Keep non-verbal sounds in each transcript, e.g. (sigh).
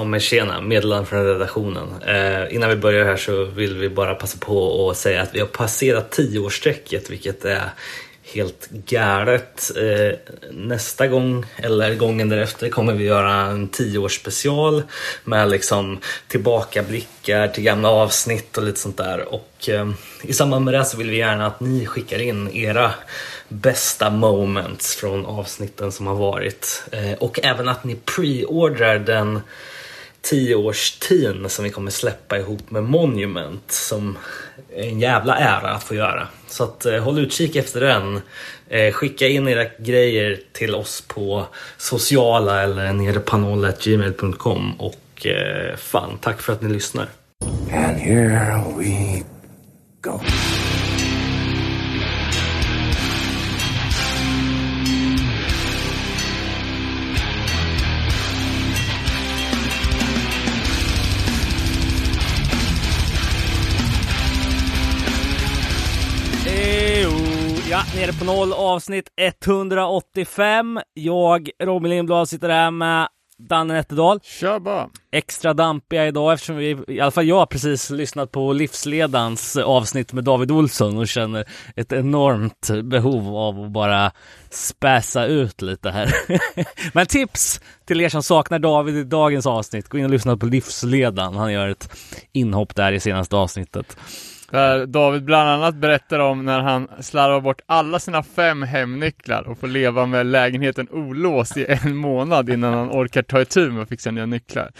Ja men tjena, meddelande från redaktionen. Eh, innan vi börjar här så vill vi bara passa på att säga att vi har passerat tioårsstrecket vilket är helt galet. Eh, nästa gång, eller gången därefter, kommer vi göra en tioårsspecial med liksom tillbakablickar till gamla avsnitt och lite sånt där. Och eh, i samband med det så vill vi gärna att ni skickar in era bästa moments från avsnitten som har varit. Eh, och även att ni preordrar den tioårstin som vi kommer släppa ihop med Monument som är en jävla ära att få göra. Så att, eh, håll utkik efter den. Eh, skicka in era grejer till oss på sociala eller nere och eh, fan, tack för att ni lyssnar. And here we go. Ja, nere på noll avsnitt 185. Jag, Robin Lindblad, sitter här med Danne Nätterdal. Kör bara. Extra dampiga idag eftersom vi, i alla fall jag, precis lyssnat på Livsledans avsnitt med David Olsson och känner ett enormt behov av att bara späsa ut lite här. (laughs) Men tips till er som saknar David i dagens avsnitt, gå in och lyssna på Livsledan. Han gör ett inhopp där i senaste avsnittet. Där David bland annat berättar om när han slarvar bort alla sina fem hemnycklar och får leva med lägenheten olåst i en månad innan han orkar ta itu med att fixa nya nycklar.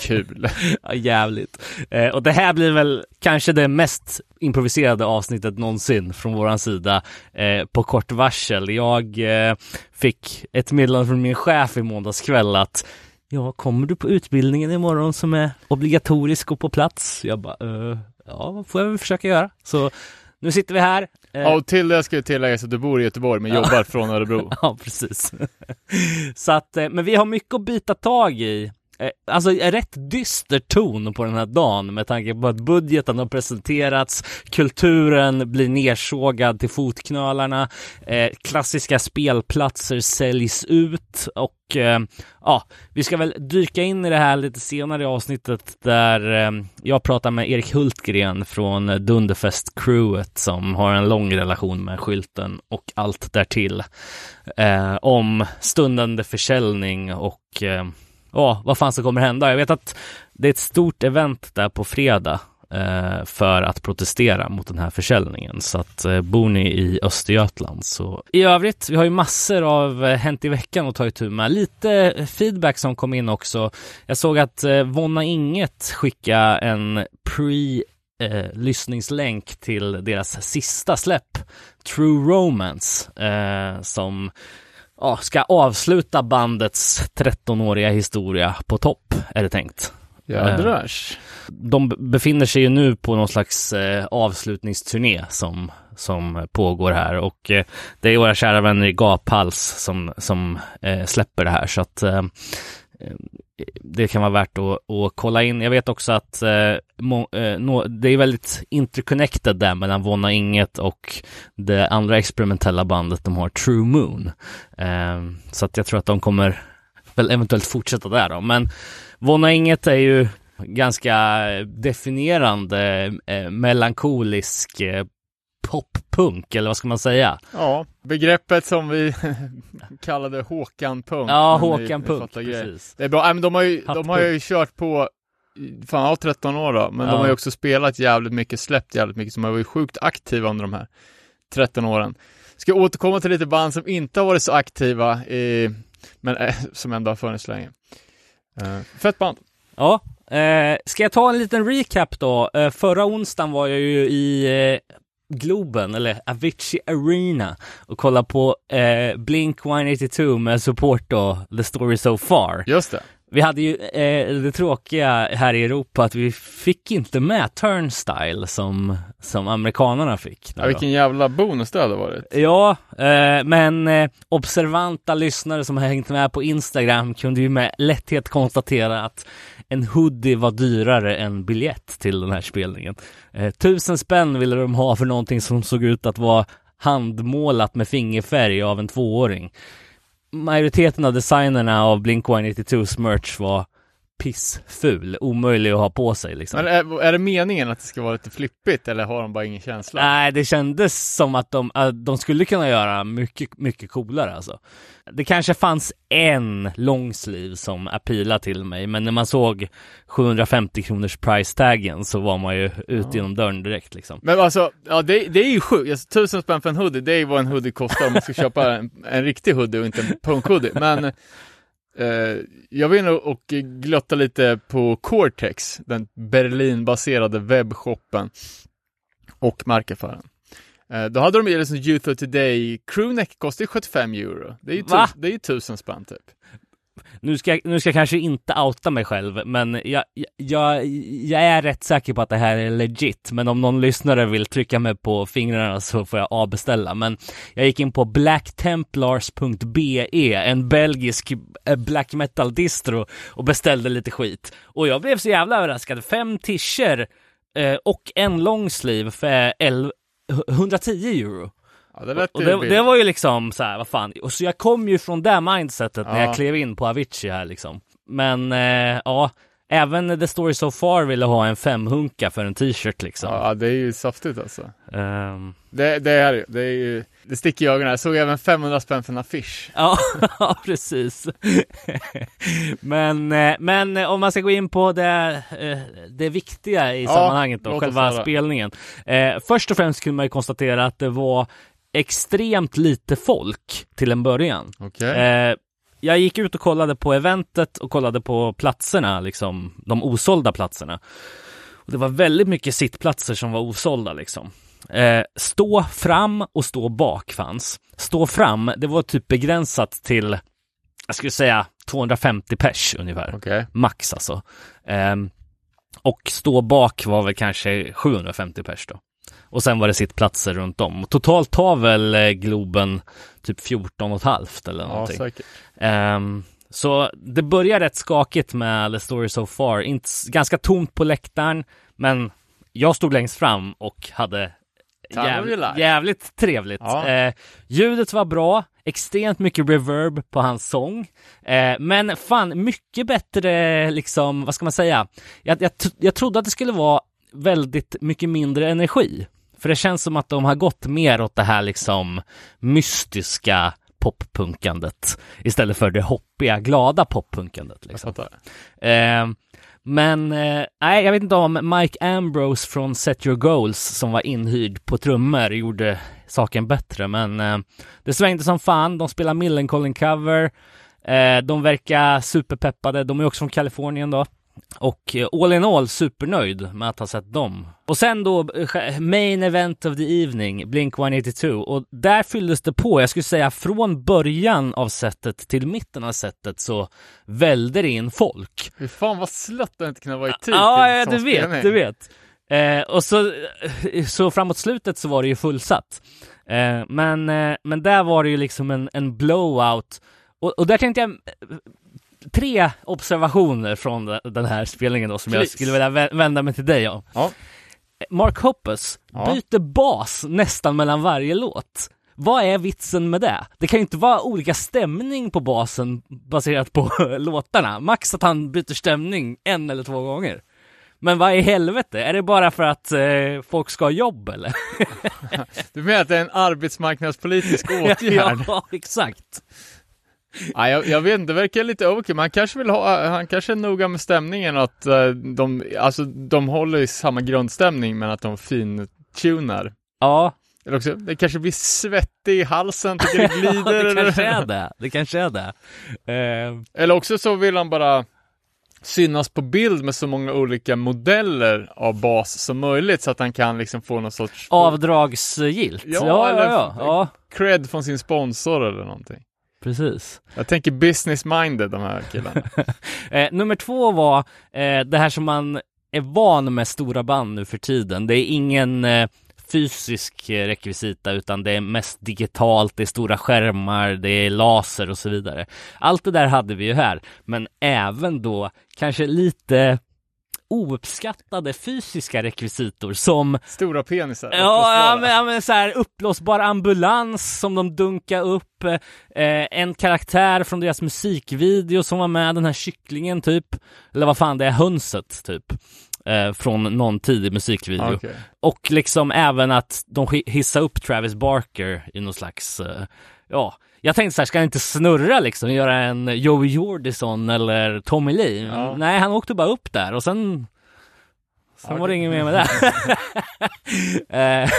Kul! (laughs) ja, jävligt. Eh, och det här blir väl kanske det mest improviserade avsnittet någonsin från våran sida eh, på kort varsel. Jag eh, fick ett meddelande från min chef i måndags kväll att Ja, kommer du på utbildningen imorgon som är obligatorisk och på plats? Jag bara, uh, ja, får jag väl försöka göra. Så nu sitter vi här. Eh, ja, och till det ska jag tillägga att du bor i Göteborg men jobbar från Örebro. (laughs) ja, precis. så att, eh, men vi har mycket att bita tag i. Eh, alltså en rätt dyster ton på den här dagen med tanke på att budgeten har presenterats, kulturen blir nersågad till fotknölarna, eh, klassiska spelplatser säljs ut och eh, ja, vi ska väl dyka in i det här lite senare i avsnittet där eh, jag pratar med Erik Hultgren från Dunderfest-crewet som har en lång relation med skylten och allt därtill eh, om stundande försäljning och eh, ja, vad fan som kommer hända. Jag vet att det är ett stort event där på fredag eh, för att protestera mot den här försäljningen. Så att eh, bor ni i Östergötland så i övrigt, vi har ju massor av eh, Hänt i veckan att ta itu med. Lite eh, feedback som kom in också. Jag såg att eh, Vonna Inget skickade en pre eh, lyssningslänk till deras sista släpp, True Romance, eh, som ja, ska avsluta bandets 13-åriga historia på topp, är det tänkt. Jädrars. Eh, de befinner sig ju nu på någon slags eh, avslutningsturné som, som pågår här och eh, det är våra kära vänner i Gaphals som, som släpper det här så att Ehm, det kan vara värt att, att kolla in. Jag vet också att eh, må, eh, no, det är väldigt interconnected där mellan Vonna Inget och det andra experimentella bandet de har, True Moon. Eh, så att jag tror att de kommer väl eventuellt fortsätta där då. Men Vonna Inget är ju ganska definierande eh, melankolisk eh, poppunk, eller vad ska man säga? Ja, begreppet som vi (laughs) kallade Håkan-punk. Ja, Håkan-punk, precis. Det är bra, men de har ju, de har ju kört på fan, ja, 13 år då, men ja. de har ju också spelat jävligt mycket, släppt jävligt mycket, som har varit sjukt aktiva under de här 13 åren. Ska återkomma till lite band som inte har varit så aktiva, i, men äh, som ändå har funnits länge. Uh, fett band. Ja, eh, ska jag ta en liten recap då? Eh, förra onsdagen var jag ju i eh, Globen, eller Avicii Arena och kolla på eh, Blink 182 med support då, The Story So Far. Just det. Vi hade ju eh, det tråkiga här i Europa att vi fick inte med Turnstyle som, som amerikanerna fick. Ja, vilken jävla bonus det hade varit. Ja, eh, men eh, observanta lyssnare som har hängt med på Instagram kunde ju med lätthet konstatera att en hoodie var dyrare än biljett till den här spelningen. Eh, tusen spänn ville de ha för någonting som såg ut att vara handmålat med fingerfärg av en tvååring. Majoriteten av designerna av Blink-182s merch var pissful, omöjlig att ha på sig liksom. Men är, är det meningen att det ska vara lite flippigt eller har de bara ingen känsla? Nej, det kändes som att de, att de skulle kunna göra mycket, mycket coolare alltså. Det kanske fanns en longsleeve som appealade till mig, men när man såg 750 kronors price taggen så var man ju ut genom dörren direkt liksom. Men alltså, ja det, det är ju sjukt. Alltså, tusen spänn för en hoodie, det är ju vad en hoodie kostar om man ska köpa en, en riktig hoodie och inte en punkhoodie. Men jag var inne och glotta lite på Cortex, den Berlinbaserade webbshoppen och markaffären. Eh, då hade de ju liksom Youth of Today, crewneck kostar ju 75 euro. Det är ju, Va? tu- det är ju tusen spänn typ. Nu ska, nu ska jag kanske inte outa mig själv, men jag, jag, jag är rätt säker på att det här är legit. Men om någon lyssnare vill trycka mig på fingrarna så får jag avbeställa. Men jag gick in på blacktemplars.be, en belgisk eh, black metal distro och beställde lite skit. Och jag blev så jävla överraskad. Fem tischer eh, och en longsleeve för 11 110 euro. Ja, det lät Och det, det var ju liksom så här, vad fan. Och så jag kom ju från det mindsetet när Ja. jag klev in på Avicii här liksom. Men eh, ja, även The Story So Far ville ha en femhunka för en t-shirt liksom. Ja, det är ju saftigt alltså. Ehm, Det, det är det är ju, det sticker i ögonen. Jag såg även 500 spänn för en affisch. Ja, (laughs) ja, precis. men, eh, men eh, om man ska gå in på det, eh, det viktiga i Ja, sammanhanget då, själva spelningen. Eh, först och främst kunde man ju konstatera att det var extremt lite folk till en början. Okej. Eh, jag gick ut och kollade på eventet och kollade på platserna, liksom de osålda platserna. Och det var väldigt mycket sittplatser som var osålda liksom. Eh, stå fram och stå bak fanns. Stå fram, det var typ begränsat till, jag skulle säga 250 pers ungefär. Okej. Max alltså. Ehm, och stå bak var väl kanske 750 pers då. Och sen var det sittplatser runt om. Totalt tar väl eh, Globen typ 14 och ett halvt eller Ja, någonting. säkert. Ehm, så det börjar rätt skakigt med The Story So Far. Inte, ganska tomt på läktaren, men jag stod längst fram och hade jäv, jävligt trevligt. Ja. Eh, ljudet var bra, extremt mycket reverb på hans sång. Eh, men fan, mycket bättre liksom, vad ska man säga? Jag, jag, jag trodde att det skulle vara väldigt mycket mindre energi. För det känns som att de har gått mer åt det här liksom mystiska poppunkandet istället för det hoppiga, glada poppunkandet. Liksom. Eh, men eh, nej, jag vet inte om Mike Ambrose från Set Your Goals som var inhyrd på trummor gjorde saken bättre, men eh, det svängde som fan. De spelar Millencolin cover. Eh, de verkar superpeppade. De är också från Kalifornien då. Och eh, all in all supernöjd med att ha sett dem. Och sen då eh, main event of the evening, Blink 182. Och där fylldes det på. Jag skulle säga från början av setet till mitten av setet så välde det in folk. Fy fan vad slött att inte kunna vara i tid Ja, ja du vet, du vet. Eh, och så, så framåt slutet så var det ju fullsatt. Eh, men, eh, men där var det ju liksom en, en blowout. Och, och där tänkte jag eh, tre observationer från de- den här spelningen då som jag Please. skulle vilja vä- vända mig till dig om. Ja. Mark Hoppus Ja. byter bas nästan mellan varje låt. Vad är vitsen med det? Det kan ju inte vara olika stämning på basen baserat på (laughs) låtarna. Max att han byter stämning en eller två gånger. Men vad i helvete? Är det bara för att eh, folk ska ha jobb eller? (laughs) Du menar att det är en arbetsmarknadspolitisk (laughs) åtgärd? ja, exakt. Ja, jag, jag vet inte, det verkar lite overkill, han kanske vill ha, han kanske är noga med stämningen att eh, de, alltså de håller i samma grundstämning men att de fin-tunar. Ja, Eller också, det kanske blir svettig i halsen, tycker det (laughs) glider. det eller- kanske är det. Det kanske är det. Eh, Eller också så vill han bara synas på bild med så många olika modeller av bas som möjligt så att han kan liksom få någon sorts avdragsgilt. Ja, Ja, ja, eller- ja, ja, cred från sin sponsor eller någonting. Precis. Jag tänker business-minded de här killarna. (laughs) Eh, nummer två var eh, det här som man är van med stora band nu för tiden. Det är ingen eh, fysisk rekvisita utan det är mest digitalt, det är stora skärmar, det är laser och så vidare. Allt det där hade vi ju här, men även då kanske lite ouppskattade fysiska rekvisitor som Stora penisar. Ja, ja, men, ja men så här uppblåsbar ambulans som de dunkar upp, eh, en karaktär från deras musikvideo som var med, den här kycklingen typ, eller vad fan det är, hönset typ, eh, från någon tidig musikvideo. Okej. Och liksom även att de hissar upp Travis Barker i någon slags, eh, ja, jag tänkte så här, ska han inte snurra liksom, göra en Joey Jordison eller Tommy Lee? Ja. Nej, han åkte bara upp där och sen Sen var det inget mer med (laughs) det. Eh,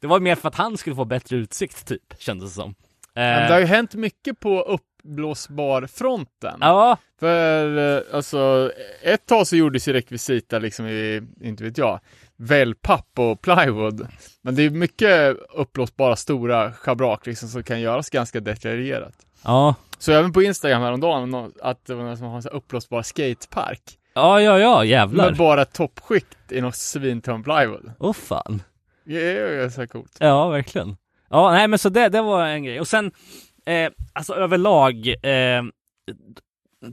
det var mer för att han skulle få bättre utsikt typ, kändes det som. Men Eh, det har ju hänt mycket på uppblåsbar-fronten. Ja, För eh, alltså, ett tag så gjordes ju rekvisita liksom i, inte vet jag, wellpapp och plywood. Men det är mycket uppblåsbara stora schabrak liksom som kan göras ganska detaljerat. ja, Så även på Instagram häromdagen, att det var någon som har en uppblåsbar skatepark. ja, ja, ja, Med jävlar. bara ett toppskikt i något svintunn plywood. Åh fan. Det är ju så coolt. Ja, verkligen. Ja, nej men så det, det var en grej. Och sen, eh, alltså överlag, eh,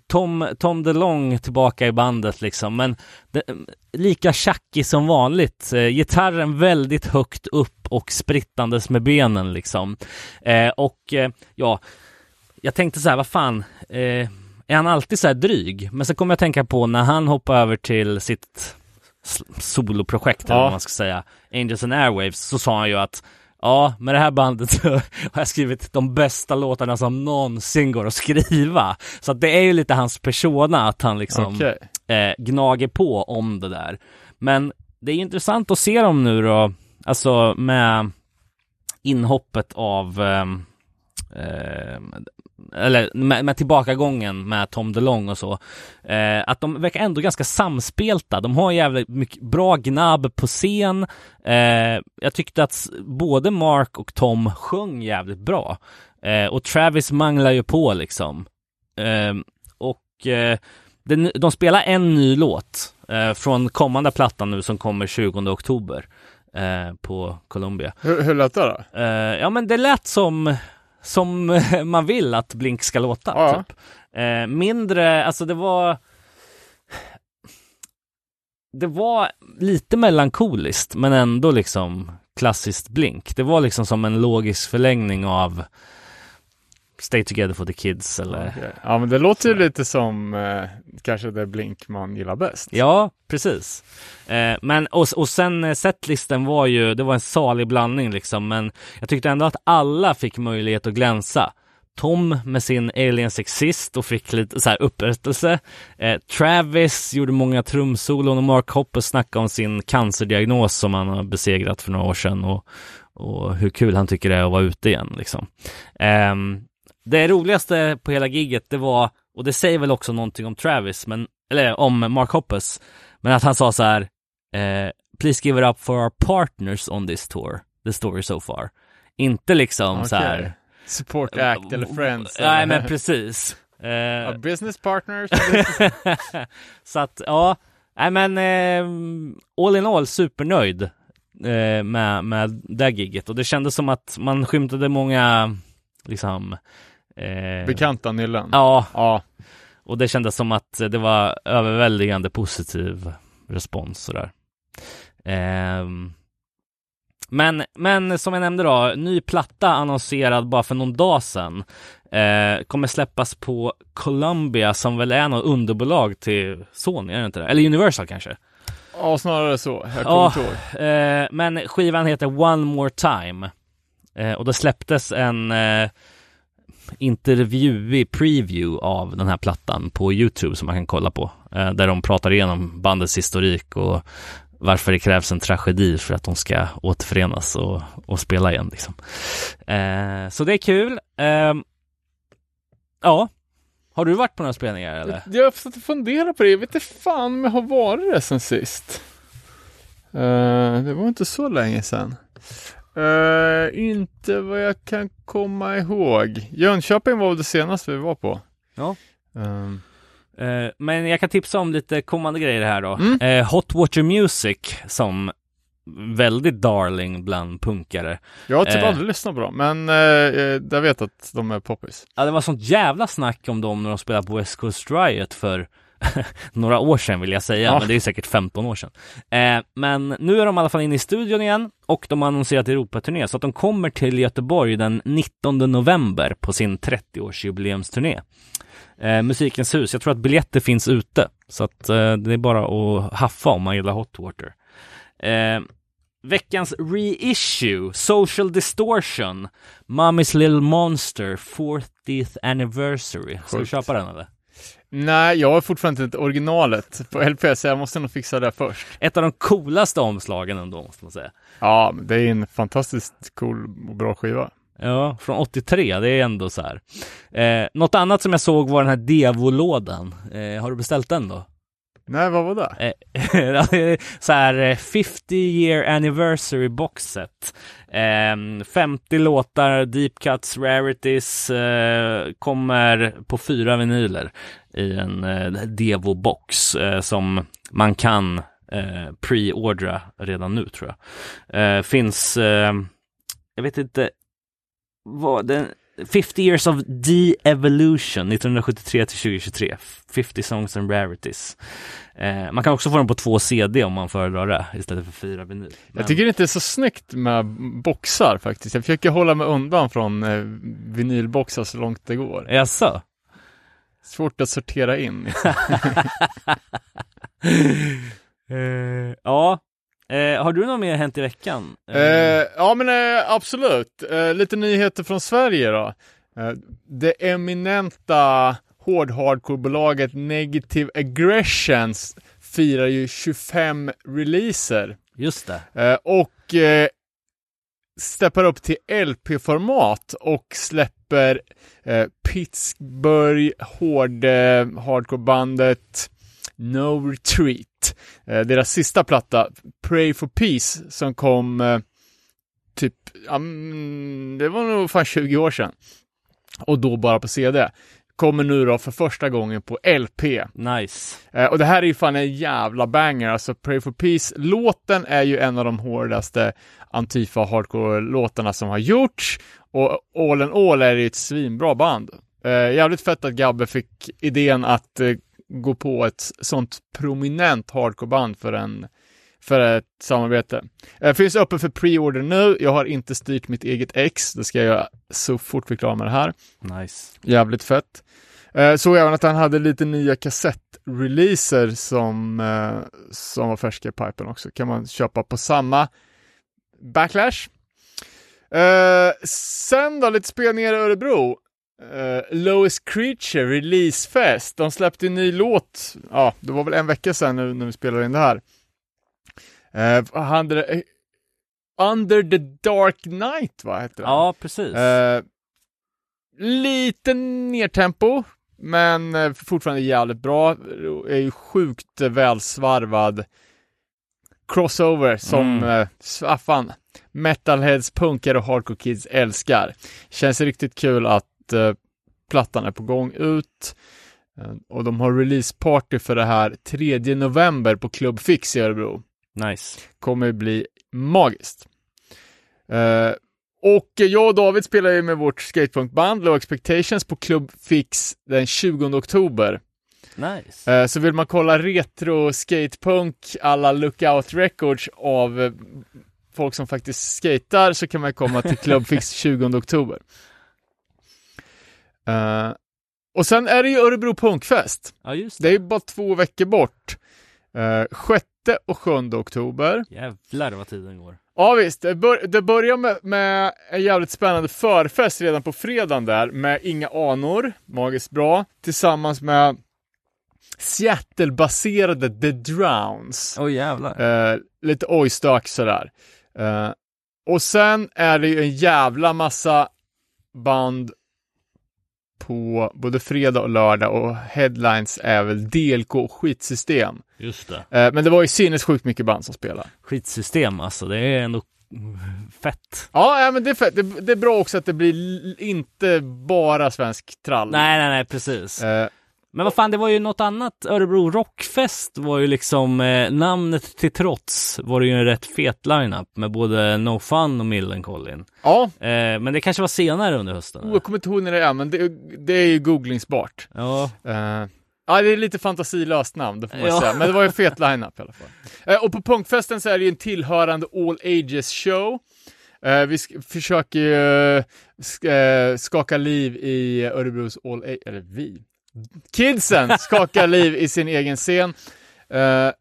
Tom, Tom DeLong tillbaka i bandet liksom, men det, lika tjackig som vanligt. Eh, gitarren väldigt högt upp och sprittandes med benen liksom. Eh, och eh, ja, jag tänkte så här, vad fan, eh, är han alltid så här dryg? Men så kom jag att tänka på när han hoppade över till sitt soloprojekt, eller Ja. vad man ska säga, Angels and Airwaves, så sa han ju att Ja, med det här bandet så (laughs) har jag skrivit de bästa låtarna som någonsin går att skriva. Så att det är ju lite hans persona att han liksom Okej. eh, gnager på om det där. Men det är intressant att se dem nu då, alltså med inhoppet av ehm, eller med, med tillbakagången med Tom DeLong och så, eh, att de verkar ändå ganska samspelta. De har jävligt mycket bra gnabb på scen. Eh, jag tyckte att både Mark och Tom sjöng jävligt bra. Eh, och Travis manglar ju på liksom. Eh, och eh, den, de spelar en ny låt eh, från kommande plattan nu som kommer 20 oktober på Columbia. Hur, hur lät det då? Ja men det lät som, som (laughs) man vill att Blink ska låta. Ja. Typ. Eh, mindre, alltså det var det var lite melankoliskt men ändå liksom klassiskt Blink. Det var liksom som en logisk förlängning av Stay Together for the Kids eller Okej. Ja, men det låter ju lite som eh, kanske det Blink man gillar bäst. Ja, precis. Eh, men och, och sen eh, setlisten var ju, det var en salig blandning liksom, men jag tyckte ändå att alla fick möjlighet att glänsa. Tom med sin Alien Sexist och fick lite så här upprättelse. Eh, Travis gjorde många trumsolon och Mark Hoppus snackade om sin cancerdiagnos som han har besegrat för några år sedan och, och hur kul han tycker det är att vara ute igen liksom. Ehm, det roligaste på hela gigget det var, och det säger väl också någonting om Travis, men, eller om Mark Hoppus, men att han sa så här, eh, please give it up for our partners on this tour, the story so far. Inte liksom så här. Support act eller friends. Nej men precis. Eh, business partners. (laughs) så att ja, nej men eh, all in all supernöjd eh, med, med det här gigget och det kändes som att man skymtade många liksom eh, Bekanta nyllen. Ja, Ja. och det kändes som att det var överväldigande positiv respons sådär. Ehm, men, men som jag nämnde då, ny platta annonserad bara för någon dag sedan. Eh, kommer släppas på Columbia som väl är något underbolag till Sony, är det inte det? Eller Universal kanske? ja, snarare så. Jag Ja. kommer inte ihåg. Eh, men skivan heter One More Time. Eh, och det släpptes en eh, intervjuig preview av den här plattan på Youtube som man kan kolla på. Eh, där de pratar igenom bandets historik och varför det krävs en tragedi för att de ska återförenas och, och spela igen. Liksom. Eh, så det är kul. Eh, ja, har du varit på några spelningar eller? Jag har försökt fundera på det. Jag vet inte fan om jag har varit det sen sist. Eh, det var inte så länge sedan. Eh, inte vad jag kan komma ihåg. Jönköping var det senaste vi var på. Ja. Ehm, Eh, men jag kan tipsa om lite kommande grejer här då. Mm. Eh, Hot Water Music som väldigt darling bland punkare. jag har typ Eh. aldrig lyssnat på dem, men eh, jag vet att de är poppis. Ja, det var sånt jävla snack om dem när de spelade på West Coast Riot för (laughs) några år sedan vill jag säga, Ja. men det är säkert 15 år sedan. Eh, men nu är de i alla fall inne i studion igen och de har annonserat Europaturné så att de kommer till Göteborg den 19 november på sin 30-årsjubileumsturné. Eh, Musikens hus, jag tror att biljetter finns ute så att eh, det är bara att haffa om man gillar Hot Water. Eh, veckans reissue, Social Distortion, Mommy's Little Monster, 40th Anniversary. Ska du köpa den eller? Nej, jag har fortfarande inte originalet på LP, så jag måste nog fixa det först. Ett av de coolaste omslagen ändå, måste man säga. Ja, det är en fantastiskt cool och bra skiva. Ja, från 83, det är ändå så här. Eh, något annat som jag såg var den här Devo-lådan. Eh, har du beställt den då? Nej, vad var det? Eh, (laughs) så här eh, 50 year anniversary box set. Eh, 50 låtar, deep cuts, rarities, eh, kommer på fyra vinyler i en eh, Devo-box eh, som man kan eh, pre-ordra redan nu tror jag. Eh, finns, eh, jag vet inte vad den 50 years of de-evolution 1973 till 2023 50 songs and rarities eh, Man kan också få den på två CD om man föredrar det istället för fyra vinyl Men- Jag tycker inte det är så snyggt med boxar faktiskt. Jag försöker hålla mig undan från eh, vinylboxar så långt det går. Jaså? Svårt att sortera in. (laughs) Eh, ja eh, Har du något mer hänt i veckan? Eh, ja men eh, absolut. Eh, lite nyheter från Sverige då. Eh, det eminenta hård hardcore-bolaget Negative Aggressions firar ju 25 releaser. Just det och steppar upp till LP-format och släpper eh, Pittsburgh hård eh, hardcore-bandet No Retreat. Eh, deras sista platta, Pray for Peace, som kom eh, typ, mm, det var nog fan 20 år sedan. Och då bara på CD. Kommer nu då för första gången på LP. Nice Eh, och det här är ju fan en jävla banger, alltså Pray for Peace-låten är ju en av de hårdaste Antifa hardcore-låtarna som har gjorts. Och all in all är ju ett svinbra band. Eh, jävligt fett att Gabbe fick idén att eh, gå på ett sånt prominent hardcore-band för en för ett samarbete. Eh, finns öppen för pre-order nu. Jag har inte styrt mitt eget ex. Det ska jag göra så fort vi är klara med det här. Nice Jävligt fett. Eh, såg även att han hade lite nya kassettreleaser som, eh, som var färska i pipen också. Kan man köpa på samma Backlash. Eh, sen då, lite spelningar i Örebro. Uh, Lowest Creature Release Fest. De släppte en ny låt, ja, det var väl en vecka sedan nu när vi spelade in det här. Uh, vad handlade? Under the Dark Night, va, hette den? Ja, precis Eh, lite nertempo, men eh, fortfarande jävligt bra. Är ju sjukt eh, välsvarvad crossover som, Mm. ah, fan, metalheads, punkare och hardcore kids älskar. Känns riktigt kul att eh, plattan är på gång ut. Eh, och de har releaseparty för det här 3 november på Club Fix i Örebro Nice kommer bli magiskt. Eh, och jag och David spelar ju med vårt skatepunkband Low Expectations på Club Fix den 20 oktober. Nice Eh, så vill man kolla retro skatepunk alla Lookout Records av eh, folk som faktiskt skater så kan man komma till Club Fix (laughs) 20 oktober. Eh, och sen är det ju Örebro Punkfest. Ja, just Det det är ju bara två veckor bort. Uh, 6 och 7 oktober. Jävlar vad tiden går Ja visst, det, bör, det börjar med, med en jävligt spännande förfest redan på fredagen där med Inga Anor, magiskt bra, tillsammans med Seattle-baserade The Drowns. Oj jävlar Eh, lite ojstök sådär. Eh, och sen är det ju en jävla massa band på både fredag och lördag och headlines är väl DLK och skitsystem. Just det Eh, men det var ju sinnessjukt mycket band som spelade. Skitsystem alltså, det är ändå fett Ja, ja men det är fett. Det, det är bra också att det blir inte bara svensk trall. Nej nej nej precis Eh, Men vad fan, det var ju något annat. Örebro Rockfest var ju liksom, eh, namnet till trots, var det ju en rätt fet lineup med både No Fun och Millencolin. ja, Eh, men det kanske var senare under hösten? oh, jag kommer inte ihåg när det är, men det, det är ju googlingsbart. Ja, Eh, Ja, det är lite fantasilöst namn, det får man Ja. säga. Men det var ju en fet line-up i alla fall. Eh, och på punkfesten så är det ju en tillhörande all ages show. Eh, vi sk- försöker ju eh, eh, skaka liv i Örebros all age, eller vi. Kidsen skakar liv i sin egen scen. Eh,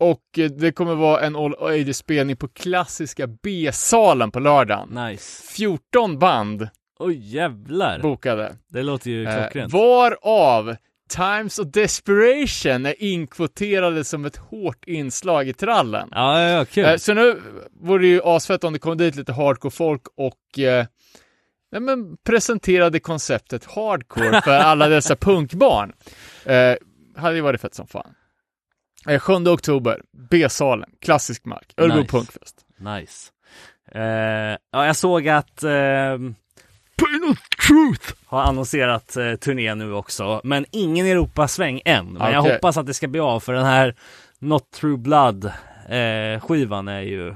och eh, det kommer vara en all ages spelning på klassiska B-salen på lördagen. Nice. 14 band Oj jävlar. bokade. Det låter ju Eh, klockrent. varav Times of Desperation är inkvoterade som ett hårt inslag i trallen. Ja, ja, ja, kul. Eh, så nu vore det ju asfett om det kom dit lite hardcore-folk och eh, ja, men presenterade konceptet hardcore för alla dessa punkbarn. Eh, hade ju varit fett som fan. Eh, 7 oktober, B-salen, klassisk mark, Örebro Nice. Punkfest. Nice. Eh, ja, jag såg att eh, Pain of Truth har annonserat eh, turné nu också, men ingen Europasväng än. Men jag Okej. hoppas att det ska bli av, för den här Not True Blood eh, skivan är ju...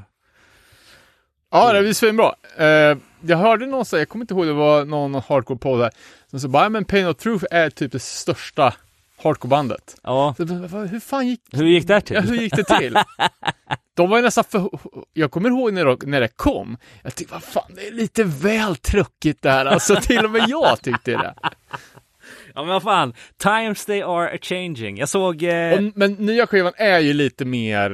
Ja, det blir svinbra. Eh, jag hörde någon säga, jag kommer inte ihåg, det var någon hardcore-podd där, som sa bara, "Ja, men Pain of Truth är typ det största hardcore-bandet. Ja, Så, Hur fan gick hur gick det till? Ja, hur gick det till? (laughs) De var ju nästan för... Jag kommer ihåg när, de- när det kom. Jag tyckte, vad fan, det är lite väl truckigt det här. Alltså (laughs) till och med jag tyckte det. Ja men vad fan, times they are a-changing. Jag såg... Eh, Och, men nya skivan är ju lite mer...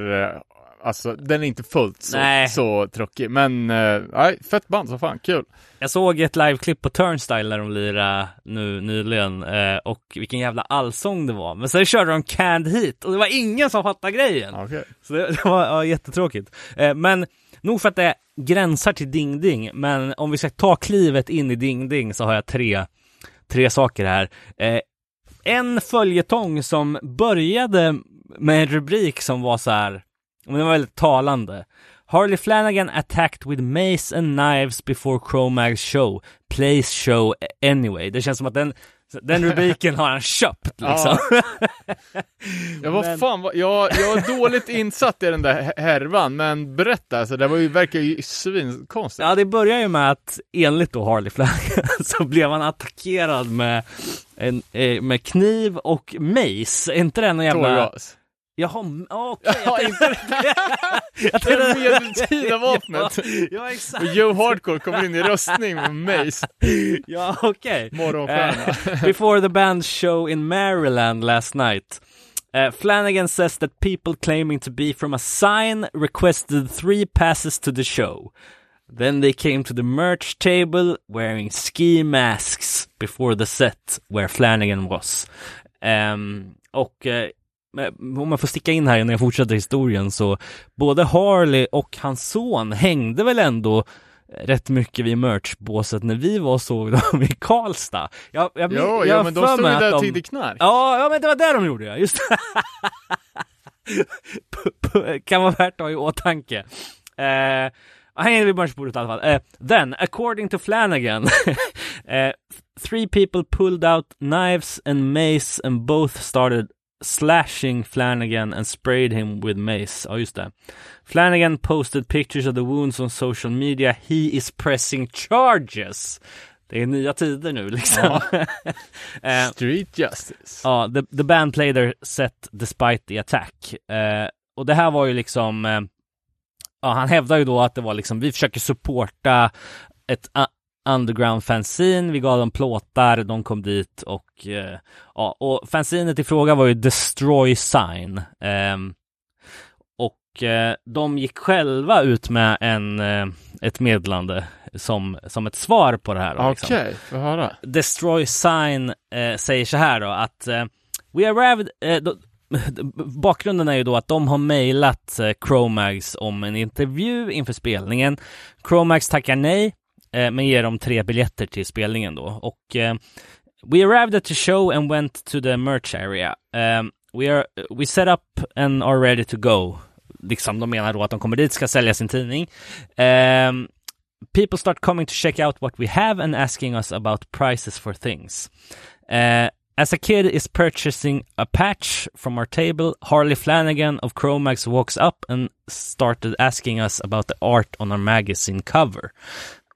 Alltså, den är inte fullt så, Nej. så tråkig. Men, eh, nej, fett band så fan, kul. Jag såg ett liveklipp på Turnstyle när de lirade nu nyligen eh, och vilken jävla allsång det var. Men sen körde de Canned Heat och det var ingen som fattade grejen. Okej. Så det, (laughs) det var ja, jättetråkigt. Eh, men nog för att det gränsar till Ding Ding, men om vi ska ta klivet in i Ding Ding så har jag tre, tre saker här. Eh, en följetong som började med en rubrik som var så här, men det var väldigt talande. Harley Flanagan attacked with mace and knives before Cro-Mags show. Plays show anyway. Det känns som att den, den rubriken har han köpt (laughs) liksom. (laughs) Ja, vad Men- fan, jag, jag är dåligt insatt i den där hä- härvan, men berätta, alltså, det var ju, verkar ju svinkonstigt. Ja, det börjar ju med att enligt då Harley Flanagan (laughs) så blev han attackerad med, en, eh, med kniv och mace. Är inte någon jävla... Tårgas. Jaha, okej. Ja, jag inte (laughs) jag (laughs) det medeltida vapnet. (laughs) Ja, ja exakt. Och Joe Hardcore kommer in i röstning med Mace, Ja, okej. morgonstjärna. Eh, before the band's show in Maryland last night. Uh, Flanagan says that people claiming to be from a sign requested three passes to the show. Then they came to the merch table wearing ski masks before the set where Flanagan was. Ehm, och eh, om man får sticka in här innan jag fortsätter historien så både Harley och hans son hängde väl ändå rätt mycket vid merchbåset när vi var och såg dem i Karlstad. Jag, jag, Jo, jag ja, men de stod ju där och de- tiggde knark. Ja, ja, men det var det de gjorde just det. (laughs) P- kan vara värt att ha i åtanke. Eh, han hängde vid merchbordet i alla fall. Eh, then, according to Flanagan, (laughs) eh, three people pulled out knives and mace and both started slashing Flanagan and sprayed him with mace. Ja, just det. Flanagan posted pictures of the wounds on social media. He is pressing charges. Det är nya tider nu liksom. (laughs) Eh, Street Justice. Ja, the, the band played their set despite the attack. Eh, och det här var ju liksom, eh, ja han hävdar ju då att det var liksom, vi försöker supporta ett uh, underground fanzine, vi gav dem plåtar, de kom dit och eh, ja, och fanzinet i fråga var ju Destroy Sign. Ehm, och eh, de gick själva ut med en, eh, ett meddelande som, som ett svar på det här. Liksom. Okej, får höra. Destroy Sign säger så här då att We arrived, då, bakgrunden är ju då att de har mejlat Chromags om en intervju inför spelningen. Chromags tackar nej, Eh, men ger dem tre biljetter till spelningen då. Och eh, We arrived at the show and went to the merch area. Um, we, are, we set up and are ready to go. Liksom, de menar då att de kommer dit, ska sälja sin tidning. Um, people start coming to check out what we have and asking us about prices for things. Uh, as a kid is purchasing a patch from our table, Harley Flanagan of Chromax walks up and started asking us about the art on our magazine cover.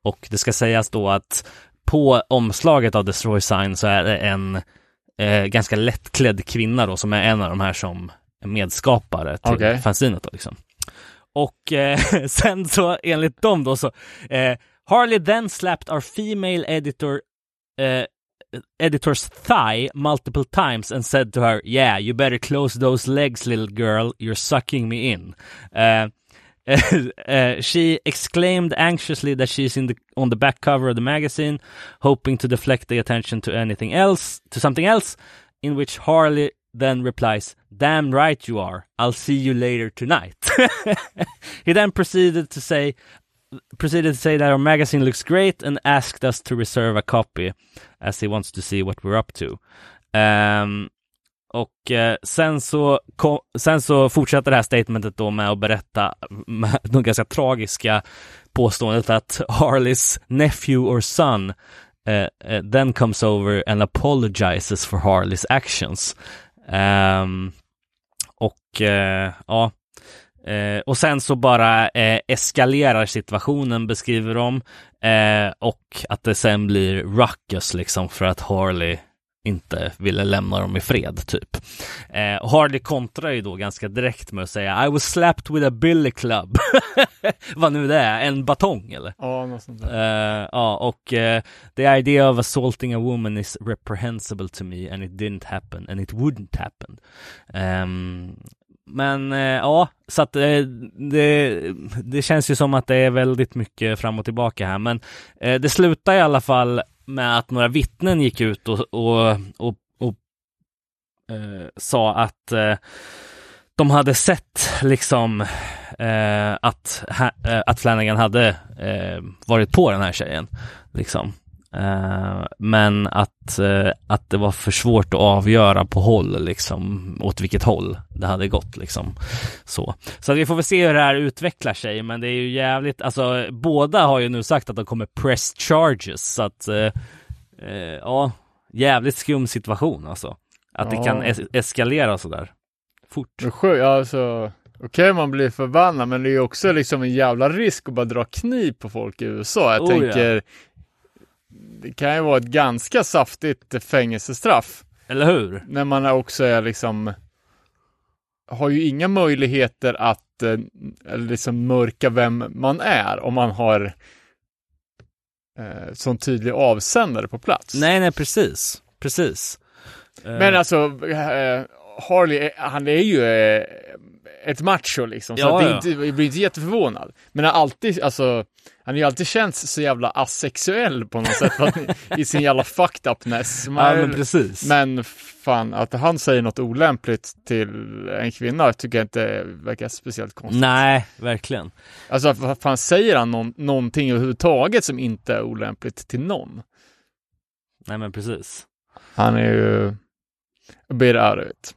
Och det ska sägas då att på omslaget av Destroy Sign så är det en eh, ganska lättklädd kvinna då som är en av de här som är medskapare till Okej. fanzinet då liksom. Och eh, (laughs) sen så enligt dem då så eh, Harley then slapped our female editor eh, editor's thigh multiple times and said to her, "Yeah, you better close those legs, little girl. You're sucking me in." Uh, (laughs) uh, she exclaimed anxiously that she's in the on the back cover of the magazine, hoping to deflect the attention to anything else, to something else. In which Harley then replies, "Damn right you are. I'll see you later tonight." (laughs) he then proceeded to say, proceeded to say that our magazine looks great and asked us to reserve a copy as he wants to see what we're up to. Ehm, och eh, sen, så kom, sen så fortsätter det här statementet då med att berätta med (laughs) de ganska tragiska påståendet att Harleys nephew or son eh, eh then comes over and apologizes for Harleys actions. Um, och eh, ja, Eh, och sen så bara eh, eskalerar situationen beskriver de eh, och att det sen blir ruckus liksom för att Harley inte ville lämna dem i fred typ. Eh, Harley kontrar ju då ganska direkt med att säga I was slapped with a billy club. (laughs) Vad nu det är, en batong eller? Ja, något sånt där. Eh, ja, och eh, the idea of assaulting a woman is reprehensible to me and it didn't happen and it wouldn't happen. Ehm, men eh, ja, så att eh, det, det känns ju som att det är väldigt mycket fram och tillbaka här. Men eh, det slutar i alla fall med att några vittnen gick ut och, och, och, och eh, sa att eh, de hade sett liksom eh, att, ha, eh, att Flanagan hade eh, varit på den här tjejen. Liksom. Eh, men att, eh, att det var för svårt att avgöra på håll, liksom, åt vilket håll det hade gått. Liksom. Så. så vi får väl se hur det här utvecklar sig, men det är ju jävligt, alltså båda har ju nu sagt att de kommer press charges, så att eh, ja, jävligt skum situation alltså. Att det Ja. kan es- eskalera sådär fort. Alltså, okej man blir förbannad, men det är ju också liksom en jävla risk att bara dra kniv på folk i USA. Jag Oh, tänker, det kan ju vara ett ganska saftigt fängelsestraff. Eller hur? När man också är liksom, har ju inga möjligheter att eh, liksom mörka vem man är om man har eh, sån tydlig avsändare på plats. Nej, nej, precis. Precis. Eh, Men alltså, eh, Harley, eh, han är ju eh, ett macho liksom, så Ja, det inte, jag blir inte jätteförvånad. Men alltid, alltså, han har ju alltid känts så jävla asexuell på något sätt, i sin jävla fucked upness. ja, Men, men precis. men fan, att han säger något olämpligt till en kvinna tycker jag inte verkar speciellt konstigt. Nej, verkligen. Alltså, vad fan säger han någon, någonting överhuvudtaget som inte är olämpligt till någon? Nej, men precis. Han är ju a bit out of it.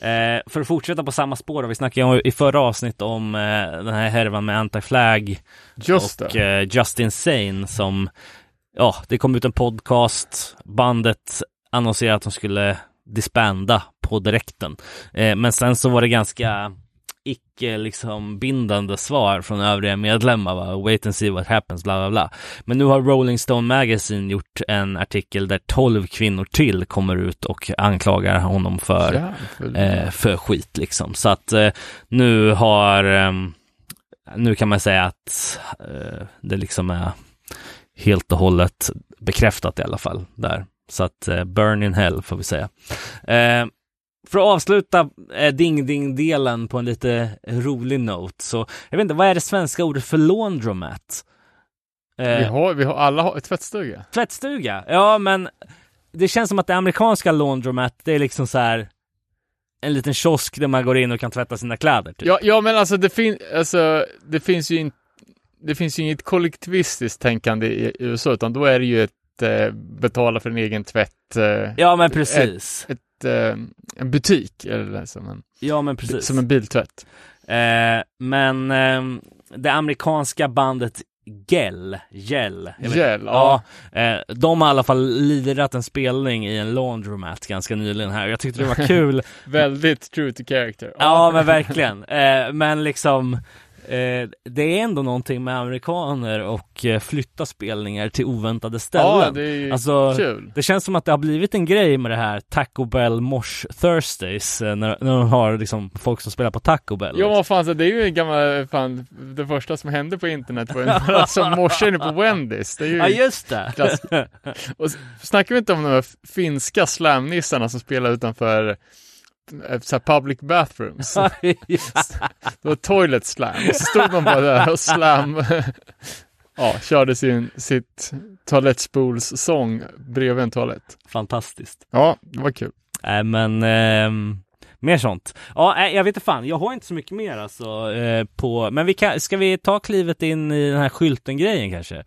Eh, för att fortsätta på samma spår, vi snackade ju i förra avsnitt om eh, den här härvan med Anti-Flag Just och eh, Just Insane som, ja, det kom ut en podcast, bandet annonserade att de skulle disbanda på direkten. Eh, men sen så var det ganska icke liksom bindande svar från övriga medlemmar. Va? Wait and see what happens, bla bla bla. Men nu har Rolling Stone Magazine gjort en artikel där 12 kvinnor till kommer ut och anklagar honom för Jävlar. eh, för skit liksom. Så att eh, nu har, ehm, nu kan man säga att eh, det liksom är helt och hållet bekräftat i alla fall där. Så att eh, burn in hell får vi säga. För att avsluta eh, ding-ding-delen på en lite rolig note så, jag vet inte, vad är det svenska ordet för laundromat? Vi Eh, har, vi har alla har ett tvättstuga. Tvättstuga? Ja, men det känns som att det amerikanska laundromat, det är liksom så här en liten kiosk där man går in och kan tvätta sina kläder. Typ. Ja, ja men alltså det, fin alltså det finns ju inte det finns ju inget kollektivistiskt tänkande i USA, utan då är det ju ett eh, betala för en egen tvätt, eh, Ja, men precis. ett, eh, en butik, eller som en, Ja, men precis. som en biltvätt. Eh, men ehm, det amerikanska bandet Gel, Gel, jag vet- Gel, ja. Eh, de har i alla fall lirat en spelning i en laundromat ganska nyligen här. Jag tyckte det var kul (laughs) Väldigt true to character. Ja men verkligen. Eh, men liksom eh, det är ändå någonting med amerikaner och eh, flytta spelningar till oväntade ställen. Ja, det är alltså, kul. Det känns som att det har blivit en grej med det här Taco Bell Mosh Thursdays eh, när, när de har liksom folk som spelar på Taco Bell. Ja, vad fan, så det är ju en gammal, fan, det första som hände på internet var ju alltså (laughs) morse på Wendys. Det är ju Ja, just det. klass. (laughs) Och snackar vi inte om de här finska slamnissarna som spelar utanför eh, så här public bathrooms? (laughs) Det var toilet slam. Så stod de bara där och slam. Ja, körde sin, sitt toalettspolssång bredvid en toalett. Fantastiskt. Ja, det var kul. Nej men ehm, mer sånt. Ja, nej, jag vet inte fan. Jag har inte så mycket mer alltså eh, på, men vi kan, ska vi ta klivet in i den här skylten-grejen kanske?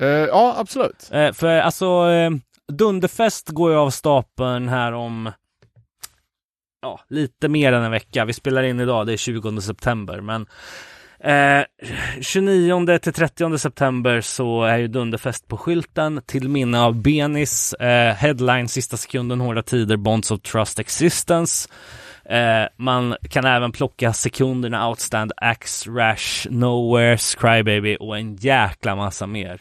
Eh, ja, absolut. Eh, för alltså, eh, Dunderfest går ju av stapeln här om ja, lite mer än en vecka. Vi spelar in idag, det är 20 september, men eh, 29 till 30 september så är ju Dunderfest på skylten till minne av Benis, eh, headline sista sekunden, hårda tider, Bonds of Trust Existence. Eh, man kan även plocka sekunderna Outstand, Axe, Rash, Nowheres, Crybaby och en jäkla massa mer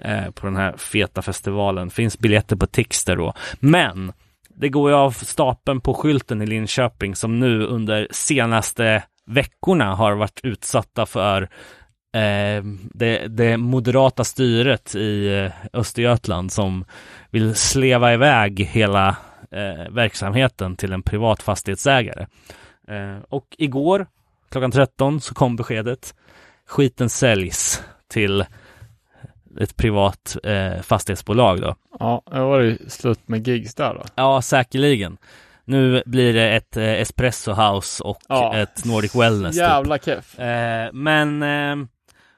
eh, på den här feta festivalen. Finns biljetter på Tixter då. Men det går ju av stapeln på skylten i Linköping som nu under senaste veckorna har varit utsatta för eh, det, det moderata styret i eh, Östergötland som vill sleva iväg hela eh, verksamheten till en privat fastighetsägare. Eh, och igår klockan 13 så kom beskedet. Skiten säljs till ett privat eh, fastighetsbolag då. Ja, det var ju slut med gigs där då. Ja, säkerligen. Nu blir det ett eh, Espresso House och Ja. ett Nordic Wellness. Typ. Jävla keff. Eh, men eh,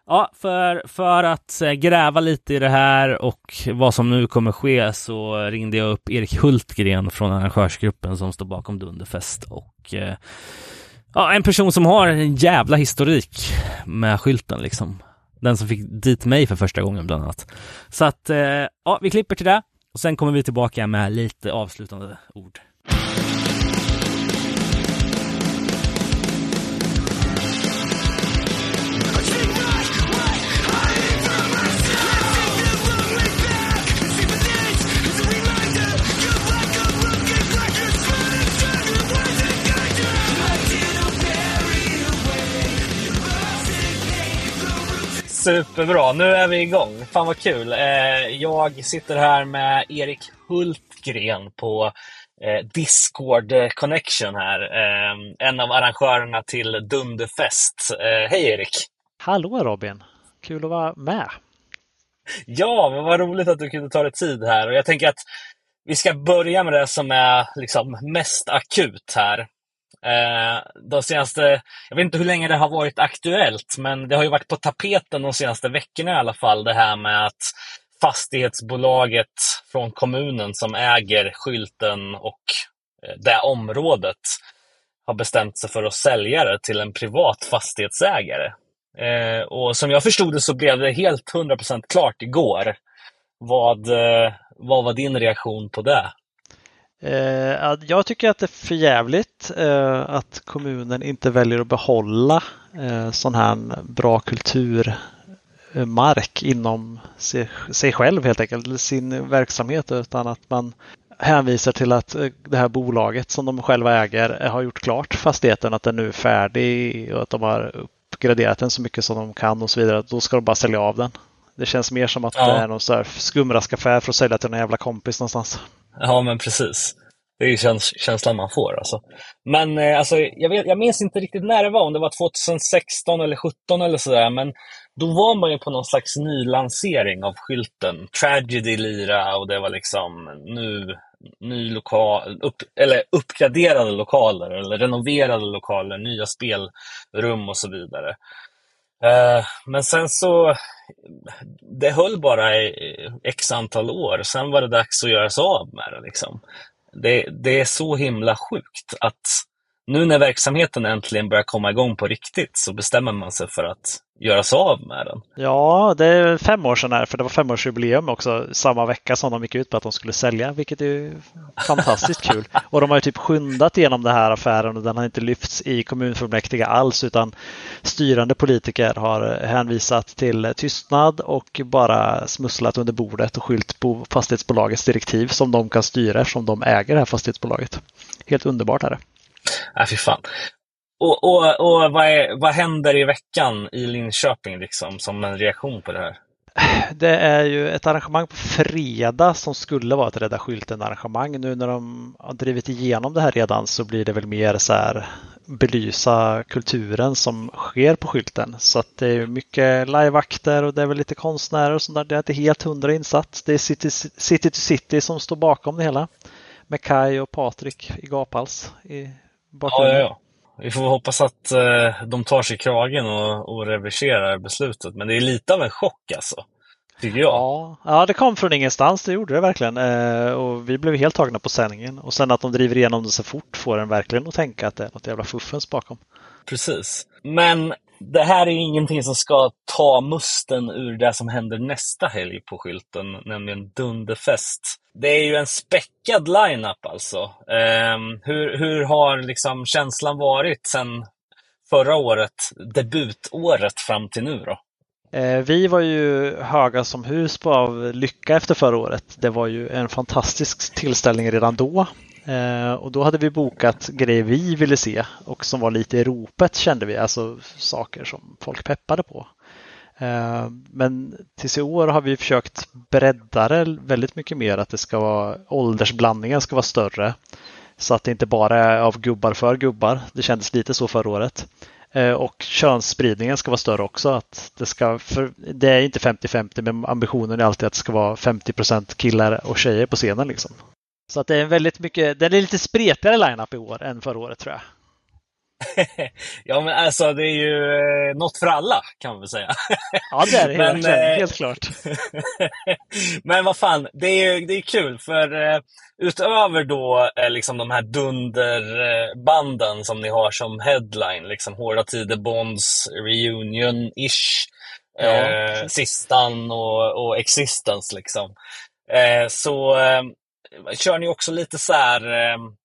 ja, för, för att eh, gräva lite i det här och vad som nu kommer ske så ringde jag upp Erik Hultgren från arrangörsgruppen som står bakom Dunderfest och eh, ja, en person som har en jävla historik med skylten liksom. Den som fick dit mig för första gången bland annat. Så att, eh, ja, vi klipper till det och sen kommer vi tillbaka med lite avslutande ord. Superbra, nu är vi igång. Fan vad kul. Eh, jag sitter här med Erik Hultgren på eh, Discord Connection här. Eh, en av arrangörerna till Dunderfest. Hej Erik! Hallå Robin! Kul att vara med. Ja, men vad roligt att du kunde ta dig tid här. Och jag tänker att vi ska börja med det som är liksom mest akut här. Eh, de senaste, jag vet inte hur länge det har varit aktuellt, men det har ju varit på tapeten de senaste veckorna i alla fall, det här med att fastighetsbolaget från kommunen som äger skylten och eh, det området har bestämt sig för att sälja det till en privat fastighetsägare. Eh, och som jag förstod det så blev det helt 100% klart igår. Vad, eh, vad var din reaktion på det? Eh, ja, jag tycker att det är för jävligt eh, att kommunen inte väljer att behålla eh, sån här bra kulturmark inom sig, sig själv helt enkelt, eller sin verksamhet, utan att man hänvisar till att eh, det här bolaget som de själva äger eh, har gjort klart fastigheten, att den nu är färdig och att de har uppgraderat den så mycket som de kan och så vidare. Då ska de bara sälja av den. Det känns mer som att Ja. det är någon skumraskaffär för att sälja till någon jävla kompis någonstans. Ja, men precis. Det är ju käns känslan man får. Alltså. Men eh, alltså, jag, vet, jag minns inte riktigt när det var, om det var 2016 eller 2017 eller sådär. Men då var man ju på någon slags nylansering av skylten. Tragedy lira och det var liksom nu ny lokal, upp, eller uppgraderade lokaler eller renoverade lokaler, nya spelrum och så vidare. Eh, men sen så, det höll bara i x antal år. Sen var det dags att göra sig av med det. Liksom. Det, det är så himla sjukt att nu när verksamheten äntligen börjar komma igång på riktigt så bestämmer man sig för att göra sig av med den. Ja, det är fem år sedan här, för det var femårsjubileum också samma vecka som de gick ut på att de skulle sälja, vilket är fantastiskt kul. (laughs) Och de har ju typ skyndat igenom den här affären och den har inte lyfts i kommunfullmäktige alls utan styrande politiker har hänvisat till tystnad och bara smusslat under bordet och skyllt på fastighetsbolagets direktiv som de kan styra eftersom de äger det här fastighetsbolaget. Helt underbart är det. Äh, fy fan. Och, och, och vad, är, vad händer i veckan i Linköping liksom, som en reaktion på det här? Det är ju ett arrangemang på fredag som skulle vara ett Rädda skylten-arrangemang. Nu när de har drivit igenom det här redan så blir det väl mer så här belysa kulturen som sker på skylten. Så att det är mycket liveakter och det är väl lite konstnärer och sånt där. Det är inte helt hundra insatt. Det är City, City to City som står bakom det hela. Med Kai och Patrik i gaphals i bakgrunden. Ja, ja, ja. Vi får hoppas att eh, de tar sig i kragen och, och reverserar beslutet. Men det är lite av en chock alltså. Tycker jag. Ja, ja, det kom från ingenstans, det gjorde det verkligen. Eh, och vi blev helt tagna på sändningen. Och sen att de driver igenom det så fort får en verkligen att tänka att det är något jävla fuffens bakom. Precis. Men det här är ingenting som ska ta musten ur det som händer nästa helg på skylten, nämligen Dunderfest. Det är ju en späckad line-up alltså. Um, hur, hur har liksom känslan varit sen förra året, debutåret fram till nu då? Eh, vi var ju höga som hus på av lycka efter förra året. Det var ju en fantastisk tillställning redan då. Eh, och då hade vi bokat grejer vi ville se och som var lite i ropet kände vi, alltså saker som folk peppade på. Eh, men tills i år har vi försökt bredda det väldigt mycket mer, att det ska vara åldersblandningen ska vara större. Så att det inte bara är av gubbar för gubbar. Det kändes lite så förra året. Eh, och könsspridningen ska vara större också. Att det, ska, för det är inte 50-50 men ambitionen är alltid att det ska vara 50% killar och tjejer på scenen. Liksom. Så att det är väldigt mycket, det är lite spretigare line-up i år än förra året tror jag. (laughs) ja, men alltså det är ju eh, något för alla kan man väl säga. (laughs) ja, det är det men, eh, helt klart. (laughs) men vad fan, det är, det är kul för eh, utöver då eh, liksom de här dunderbanden som ni har som headline, liksom Hårda Tider Bonds Reunion-ish, ja. Sistan och, och Existence liksom. Så kör ni också lite så här,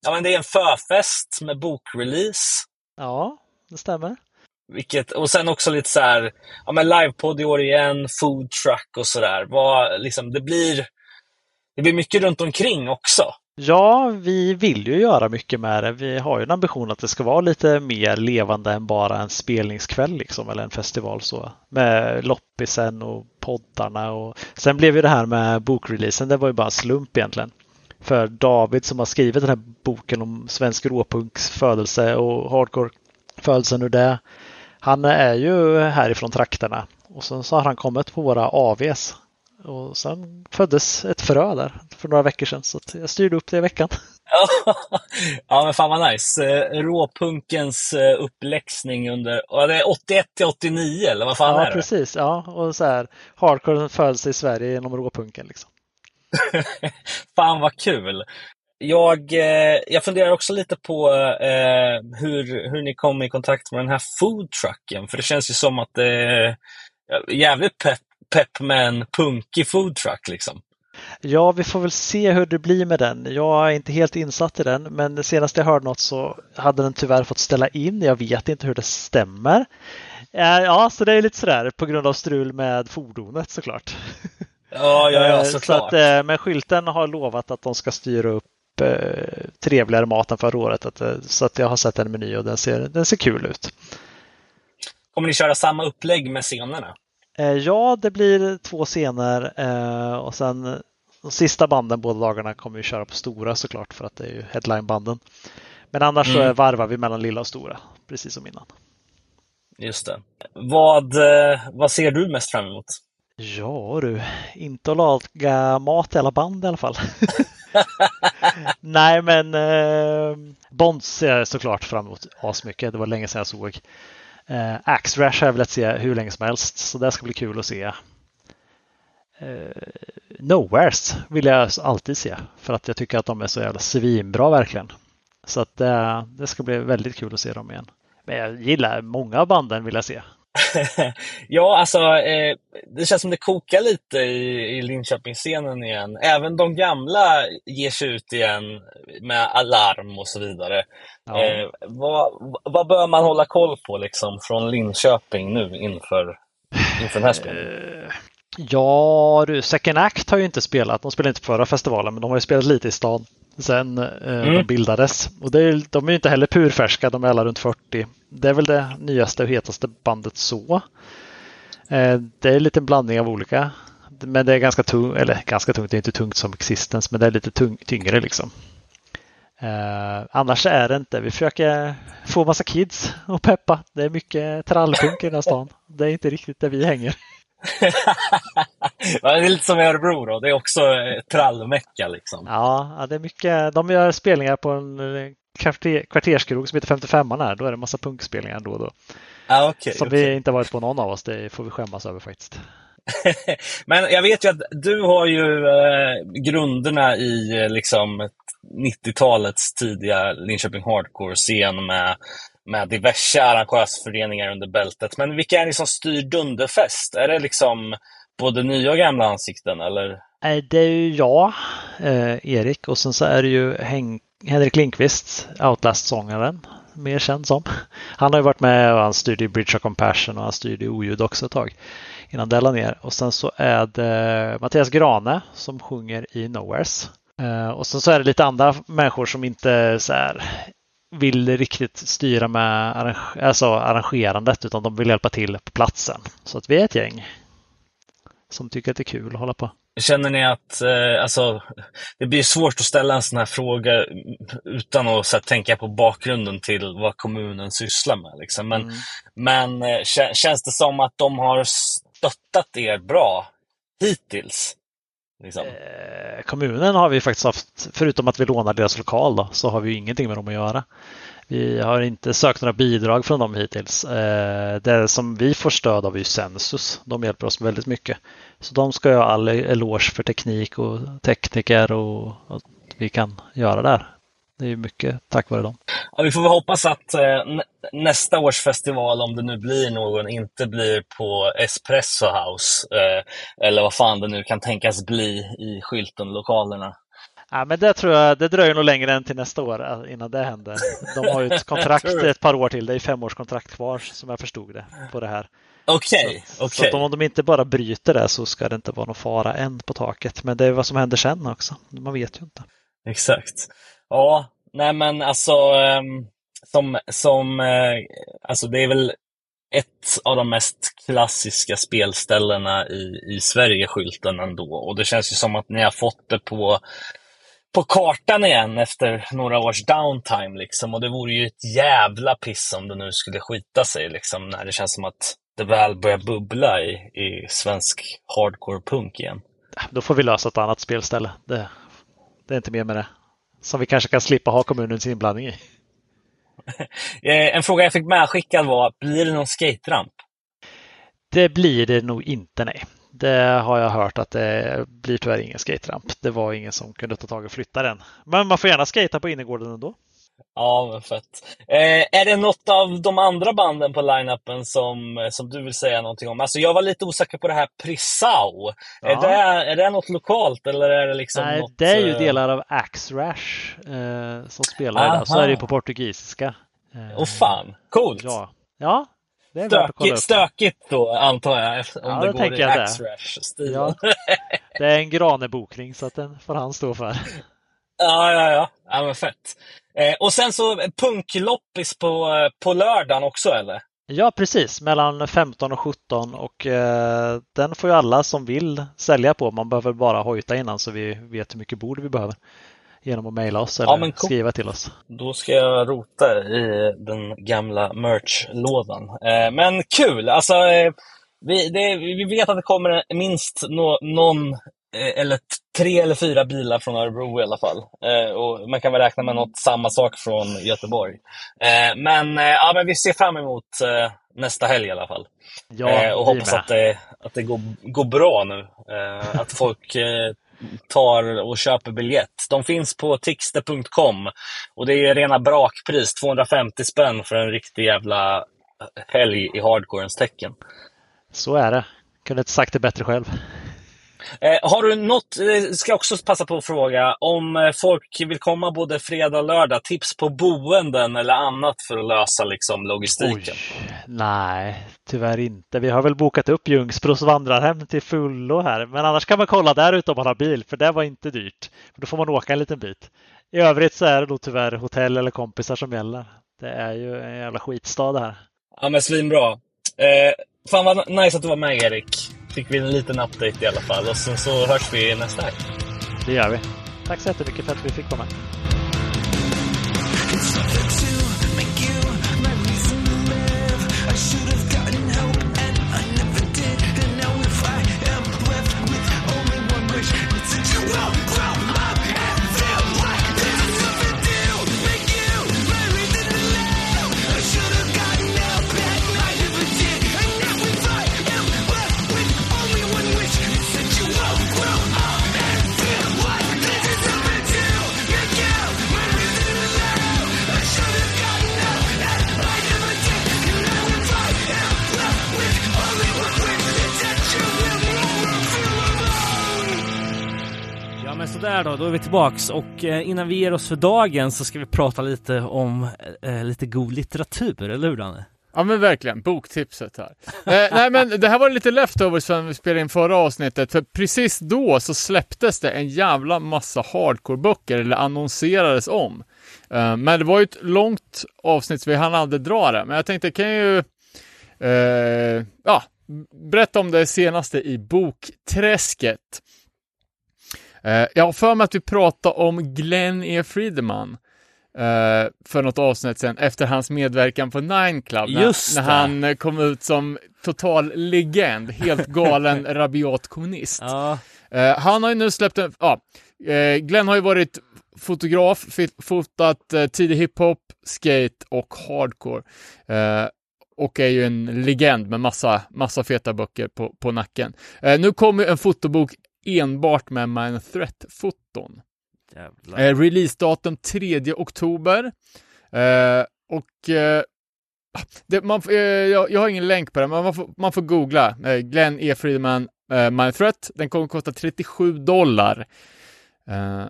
ja men det är en förfest med bokrelease. Ja, det stämmer. Vilket, och sen också lite så här, ja men livepodd i år igen, food truck och sådär. Liksom, det, blir, det blir mycket runt omkring också. Ja, vi vill ju göra mycket med det. Vi har ju en ambition att det ska vara lite mer levande än bara en spelningskväll liksom, eller en festival så. Med loppisen och poddarna och sen blev ju det här med bokreleasen, det var ju bara en slump egentligen för David som har skrivit den här boken om svensk råpunks födelse och hardcore-födelsen ur det. Han är ju härifrån trakterna och sen så har han kommit på våra AVs och sen föddes ett frö där för några veckor sedan så jag styrde upp det i veckan. (laughs) ja men fan vad nice. Eh, råpunkens eh, uppläxning under, det är 81 till 89 eller vad fan ja, är det? Ja precis, ja och så här hardcore födelse i Sverige genom råpunken liksom. (laughs) Fan vad kul! Jag, eh, jag funderar också lite på eh, hur, hur ni kom i kontakt med den här foodtrucken. För det känns ju som att det är jävligt pepp, pepp med en punkig foodtruck. Liksom. Ja, vi får väl se hur det blir med den. Jag är inte helt insatt i den, men senast jag hörde något så hade den tyvärr fått ställa in. Jag vet inte hur det stämmer. Eh, ja, så det är lite sådär på grund av strul med fordonet såklart. (laughs) Ja, ja, ja såklart. Så att, eh, men skylten har lovat att de ska styra upp eh, trevligare mat än förra året. Att, eh, så att jag har sett en meny och den ser, den ser kul ut. Kommer ni köra samma upplägg med scenerna? Ja, det blir två scener och sen de sista banden båda dagarna kommer vi köra på stora såklart för att det är ju headlinebanden. Men annars mm. så varvar vi mellan lilla och stora, precis som innan. Just det. Vad, vad ser du mest fram emot? Ja du, inte att laga mat i alla band i alla fall. (laughs) Nej men eh, Bonds ser jag såklart fram emot asmycket. Det var länge sedan jag såg. Eh, Axe Rash har jag velat se hur länge som helst så det ska bli kul att se. Eh, Nowheres vill jag alltid se för att jag tycker att de är så jävla svinbra verkligen. Så att det, det ska bli väldigt kul att se dem igen. Men jag gillar många av banden vill jag se. Ja, alltså eh, det känns som det kokar lite i, i Linköpingsscenen igen. Även de gamla ger sig ut igen med alarm och så vidare. Ja. Eh, vad, vad bör man hålla koll på liksom från Linköping nu inför, inför den här spelningen? Eh, ja du, Second Act har ju inte spelat. De spelade inte på förra festivalen, men de har ju spelat lite i stan sen eh, mm. de bildades. Och det är, de är inte heller purfärska, de är alla runt 40. Det är väl det nyaste och hetaste bandet så. Eh, det är lite en blandning av olika. Men det är ganska tungt, eller ganska tungt, det är inte tungt som Existence, men det är lite tung, tyngre liksom. Eh, annars är det inte, vi försöker få massa kids och peppa. Det är mycket trallpunk i den här stan. Det är inte riktigt där vi hänger. (laughs) det är lite som i Örebro då. Det är också trallmecka liksom. Ja, det är mycket. De gör spelningar på en kvarter, kvarterskrog som heter 55 här. Då är det massa punkspelningar då och då. Ah, okay, som okay. vi inte varit på någon av oss. Det får vi skämmas över faktiskt. (laughs) Men jag vet ju att du har ju eh, grunderna i eh, liksom 90-talets tidiga Linköping Hardcore-scen med med diverse arrangörsföreningar under bältet. Men vilka är det som styr Dunderfest? Är det liksom både nya och gamla ansikten eller? Det är ju jag, eh, Erik, och sen så är det ju Hen Henrik Lindqvist, Outlast-sångaren, mer känd som. Han har ju varit med och han styrde Bridge of Compassion och han styrde Oljud också ett tag innan det ner. Och sen så är det Mattias Grane som sjunger i Nowheres. Eh, och sen så är det lite andra människor som inte så här vill riktigt styra med arrange alltså arrangerandet utan de vill hjälpa till på platsen. Så att vi är ett gäng som tycker att det är kul att hålla på. Känner ni att eh, alltså, det blir svårt att ställa en sån här fråga utan att så här, tänka på bakgrunden till vad kommunen sysslar med? Liksom. Men, mm. men eh, känns det som att de har stöttat er bra hittills? Liksom. Eh, kommunen har vi faktiskt haft, förutom att vi lånar deras lokal, då, så har vi ingenting med dem att göra. Vi har inte sökt några bidrag från dem hittills. Eh, det som vi får stöd av är Sensus. De hjälper oss väldigt mycket. Så de ska ha all eloge för teknik och tekniker och att vi kan göra där. Det är mycket tack vare dem. Ja, vi får väl hoppas att eh, nästa års festival, om det nu blir någon, inte blir på Espresso House. Eh, eller vad fan det nu kan tänkas bli i skylten-lokalerna. Ja, men det tror jag, det dröjer nog längre än till nästa år eh, innan det händer. De har ju ett (laughs) kontrakt ett par år till. Det är femårskontrakt kvar som jag förstod det på det här. Okej, okay, okej. Okay. Så om de inte bara bryter det så ska det inte vara någon fara än på taket. Men det är vad som händer sen också. Man vet ju inte. Exakt. Ja, nej men alltså um, som, som uh, alltså det är väl ett av de mest klassiska spelställena i, i Sverige, skylten ändå. Och det känns ju som att ni har fått det på på kartan igen efter några års downtime. Liksom. Och det vore ju ett jävla piss om det nu skulle skita sig, liksom, när det känns som att det väl börjar bubbla i, i svensk hardcore punk igen. Då får vi lösa ett annat spelställe. Det, det är inte mer med det. Som vi kanske kan slippa ha kommunens inblandning i. (laughs) Eh, en fråga jag fick medskickad var, blir det någon skateramp? Det blir det nog inte, nej. Det har jag hört att det blir tyvärr ingen skateramp. Det var ingen som kunde ta tag och flytta den. Men man får gärna skata på innergården ändå. Ja, men fett. Eh, är det något av de andra banden på line-upen som, som du vill säga någonting om? Alltså jag var lite osäker på det här Prisau. Ja. Är, det, är det något lokalt eller är det liksom Nej, något, det är ju eh, delar av Axe Rash eh, som spelar där. Så är det på portugisiska. Åh oh, fan, coolt! Ja, ja det är stökigt, stökigt då antar jag, om ja, det, det går i Axe Rash-stil. Ja. (laughs) Det är en Granebokning så att den får han stå för. Ja, ja, ja. ja men fett. Eh, och sen så punkloppis på, eh, på lördagen också eller? Ja, precis. Mellan 15 och 17 och eh, den får ju alla som vill sälja på. Man behöver bara hojta innan så vi vet hur mycket bord vi behöver. Genom att mejla oss eller ja, skriva till oss. Då ska jag rota i den gamla merch-lådan. Eh, men kul! Alltså, eh, vi, det, vi vet att det kommer minst no, någon Eh, eller tre eller fyra bilar från Örebro i alla fall. Eh, och man kan väl räkna med något samma sak från Göteborg. Eh, men, eh, ja, men vi ser fram emot nästa helg i alla fall. Ja, och hoppas att det, att det går, går bra nu. att folk tar och köper biljett. De finns på tixter.com och det är rena brakpris, 250 spänn för en riktig jävla helg i hardcorens tecken. Så är det. Kunde inte sagt det bättre själv. Eh, har du något, eh, ska också passa på att fråga, om eh, folk vill komma både fredag och lördag, tips på boenden eller annat för att lösa liksom, logistiken? Oj, nej, tyvärr inte. Vi har väl bokat upp Ljungsbros vandrarhem till fullo här, men annars kan man kolla där ute om man har bil, för det var inte dyrt. Då får man åka en liten bit. I övrigt så är det då tyvärr hotell eller kompisar som gäller. Det är ju en jävla skitstad det här. Ja men svinbra. Eh, fan vad nice att du var med Erik. Fick vi en liten update i alla fall och sen så hörs vi nästa helg. Det gör vi. Tack så jättemycket för att vi fick komma. Sådär då, då är vi tillbaks och eh, innan vi ger oss för dagen så ska vi prata lite om eh, eh, lite god litteratur, eller hur Danne? Ja men verkligen, boktipset här. eh, nej men det här var lite leftovers som vi spelade in förra avsnittet, för precis då så släpptes det en jävla massa hardcore-böcker, eller annonserades om. Eh, men det var ju ett långt avsnitt så vi hann aldrig dra det, men jag tänkte kan jag ju eh, ja, berätta om det senaste i bokträsket. Eh, jag har för mig att vi pratade om Glenn E. Friedman eh, för något avsnitt sen efter hans medverkan på Nine Club. När, när han eh, kom ut som total legend, helt galen (laughs) rabiat kommunist. Ja, Eh, han har ju nu släppt en, ja, eh, Glenn har ju varit fotograf, fotat eh, tidig hiphop, skate och hardcore. Eh, och är ju en legend med massa, massa feta böcker på, på nacken. Eh, nu kommer en fotobok enbart med Minor Threat-foton. Eh, releasedatum 3 oktober. Eh, och eh, det, man, eh, jag, jag har ingen länk på det, men man får, man får googla. Eh, Glenn E. Friedman, eh, My Threat. Den kommer att kosta 37 dollar. Eh,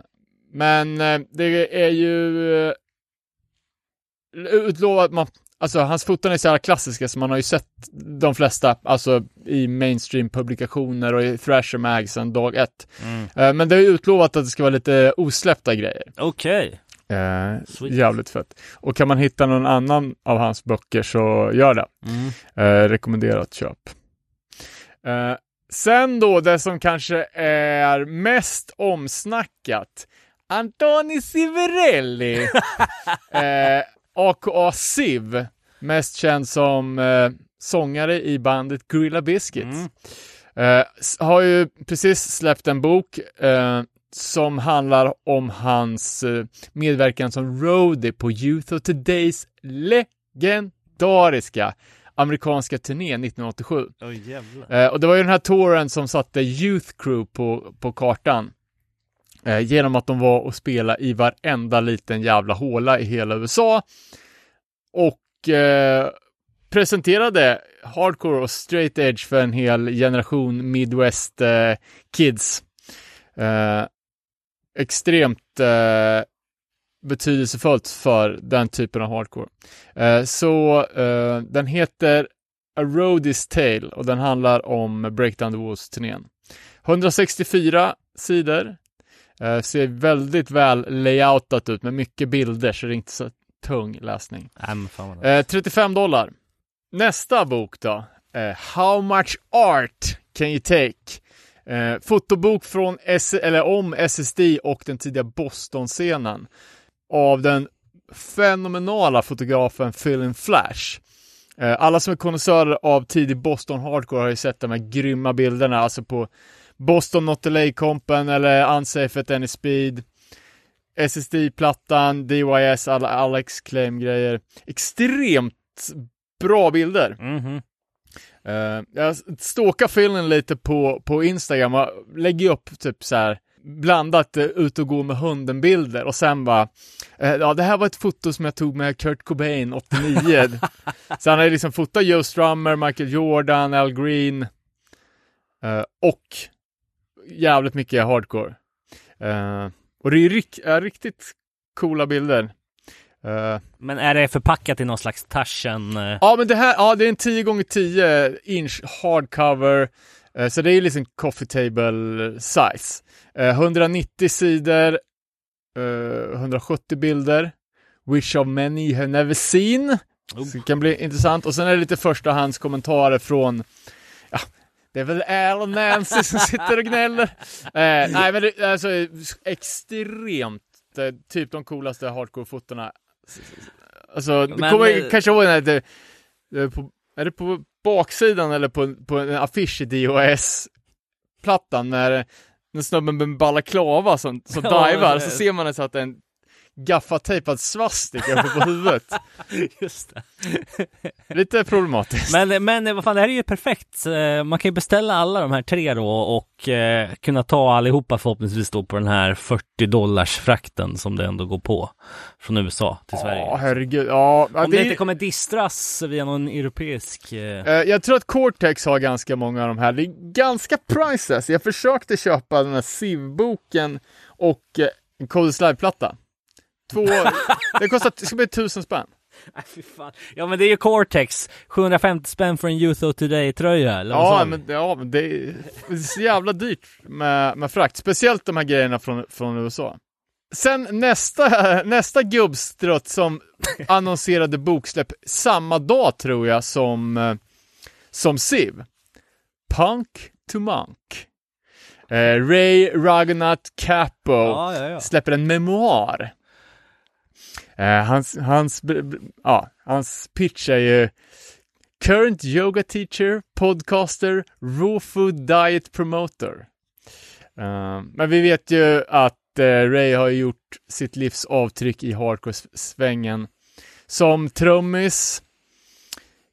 men eh, det är ju utlovat, man, alltså hans foton är så här klassiska så man har ju sett de flesta, alltså i mainstream-publikationer och i Thrasher Mag sedan dag ett. Mm. Eh, men det är utlovat att det ska vara lite osläppta grejer. Okej. Eh, Sweet. jävligt fett. Och kan man hitta någon annan av hans böcker så gör det. Mm. Eh, rekommenderat köp. Eh, sen då det som kanske är mest omsnackat. Antoni Siverelli, (laughs) eh, aka Siv, mest känd som eh, sångare i bandet Gorilla Biscuits. Mm. Eh, har ju precis släppt en bok eh, som handlar om hans eh, medverkan som roadie på Youth of Todays legendariska amerikanska turné 1987. Oj jävlar. Eh, och det var ju den här touren som satte Youth Crew på, på kartan. Eh, genom att de var och spelade i varenda liten jävla håla i hela USA. Och eh, presenterade hardcore och straight edge för en hel generation Midwest eh, kids. Eh, extremt eh, betydelsefullt för den typen av hardcore. Eh, så eh, den heter A Roadie's Tale och den handlar om Breakdown the Walls-turnén. 164 sidor. Eh, ser väldigt väl layoutat ut med mycket bilder så det är inte så tung läsning. Vad Eh, 35 dollar. Nästa bok då. Eh, How much art can you take? Eh, fotobok från S- eller om SSD och den tidiga Boston-scenen. Av den fenomenala fotografen Philin Flash. Alla som är konnässörer av tidig Boston Hardcore har ju sett de här grymma bilderna, alltså på Boston Not LA-kompen eller Unsafe at Any Speed. SSD-plattan, DYS, alla Alex Claim-grejer. Extremt bra bilder. Mhm. Eh, jag stalkar filmen lite på, på Instagram och lägger upp typ så här blandat uh, ut och gå med hunden-bilder och sen bara, uh, ja det här var ett foto som jag tog med Kurt Cobain 89. (laughs) så han har liksom fotat Joe Strummer, Michael Jordan, Al Green uh, och jävligt mycket hardcore. och det är ju riktigt coola bilder. Uh, men är det förpackat i någon slags Taschen? Uh... Ja, men det här, ja, det är en 10 gånger 10 inch hardcover. Uh, så det är liksom coffee table size. 190 sidor, 170 bilder. Which of many you have never seen. Så det kan bli intressant. Och sen är det lite förstahandskommentarer från, ja, det är väl Al och Nancy som sitter och gnäller. nej, men det alltså extremt typ de coolaste hardcore-fotona Alltså, du kommer eh, kanske ihåg när det, det, på, är det på baksidan eller på, på en affisch i DOS-plattan när, när snubben med balaklava som, som ja, divar, så ser man så att en gaffatejpad svastika på huvudet. (laughs) Just det. (laughs) Lite problematiskt. Men, men vad fan, det här är ju perfekt. Eh, man kan ju beställa alla de här tre då och eh, kunna ta allihopa förhoppningsvis då på den här 40 dollars frakten som det ändå går på från USA till Sverige. Ja, herregud. Ja, Om det, det inte kommer distras via någon europeisk... Eh... eh... jag tror att Cortex har ganska många av de här. Det är ganska priceless. Jag försökte köpa den här SIV-boken och eh, en Cold Slide-platta. Två, det kostar, det ska bli tusen spänn. (laughs) Nej, fy fan. Ja men det är ju Cortex, 750 spänn för en Youth of Today-tröja eller ja, vad men, ja men det är, det är så jävla dyrt med, med frakt, speciellt de här grejerna från, från USA. Sen nästa, (laughs) nästa gubbstrutt som (laughs) annonserade boksläpp samma dag tror jag som, som Siv. Punk to Monk. Eh, Ray Raghunath Capo ja, ja, ja. släpper en memoar Eh, Eh, hans, hans, ja, hans pitch är ju Current yoga teacher, podcaster, raw food diet promoter. Uh, men vi vet ju att uh, Ray har gjort sitt livs avtryck i hardcore-svängen. Som trummis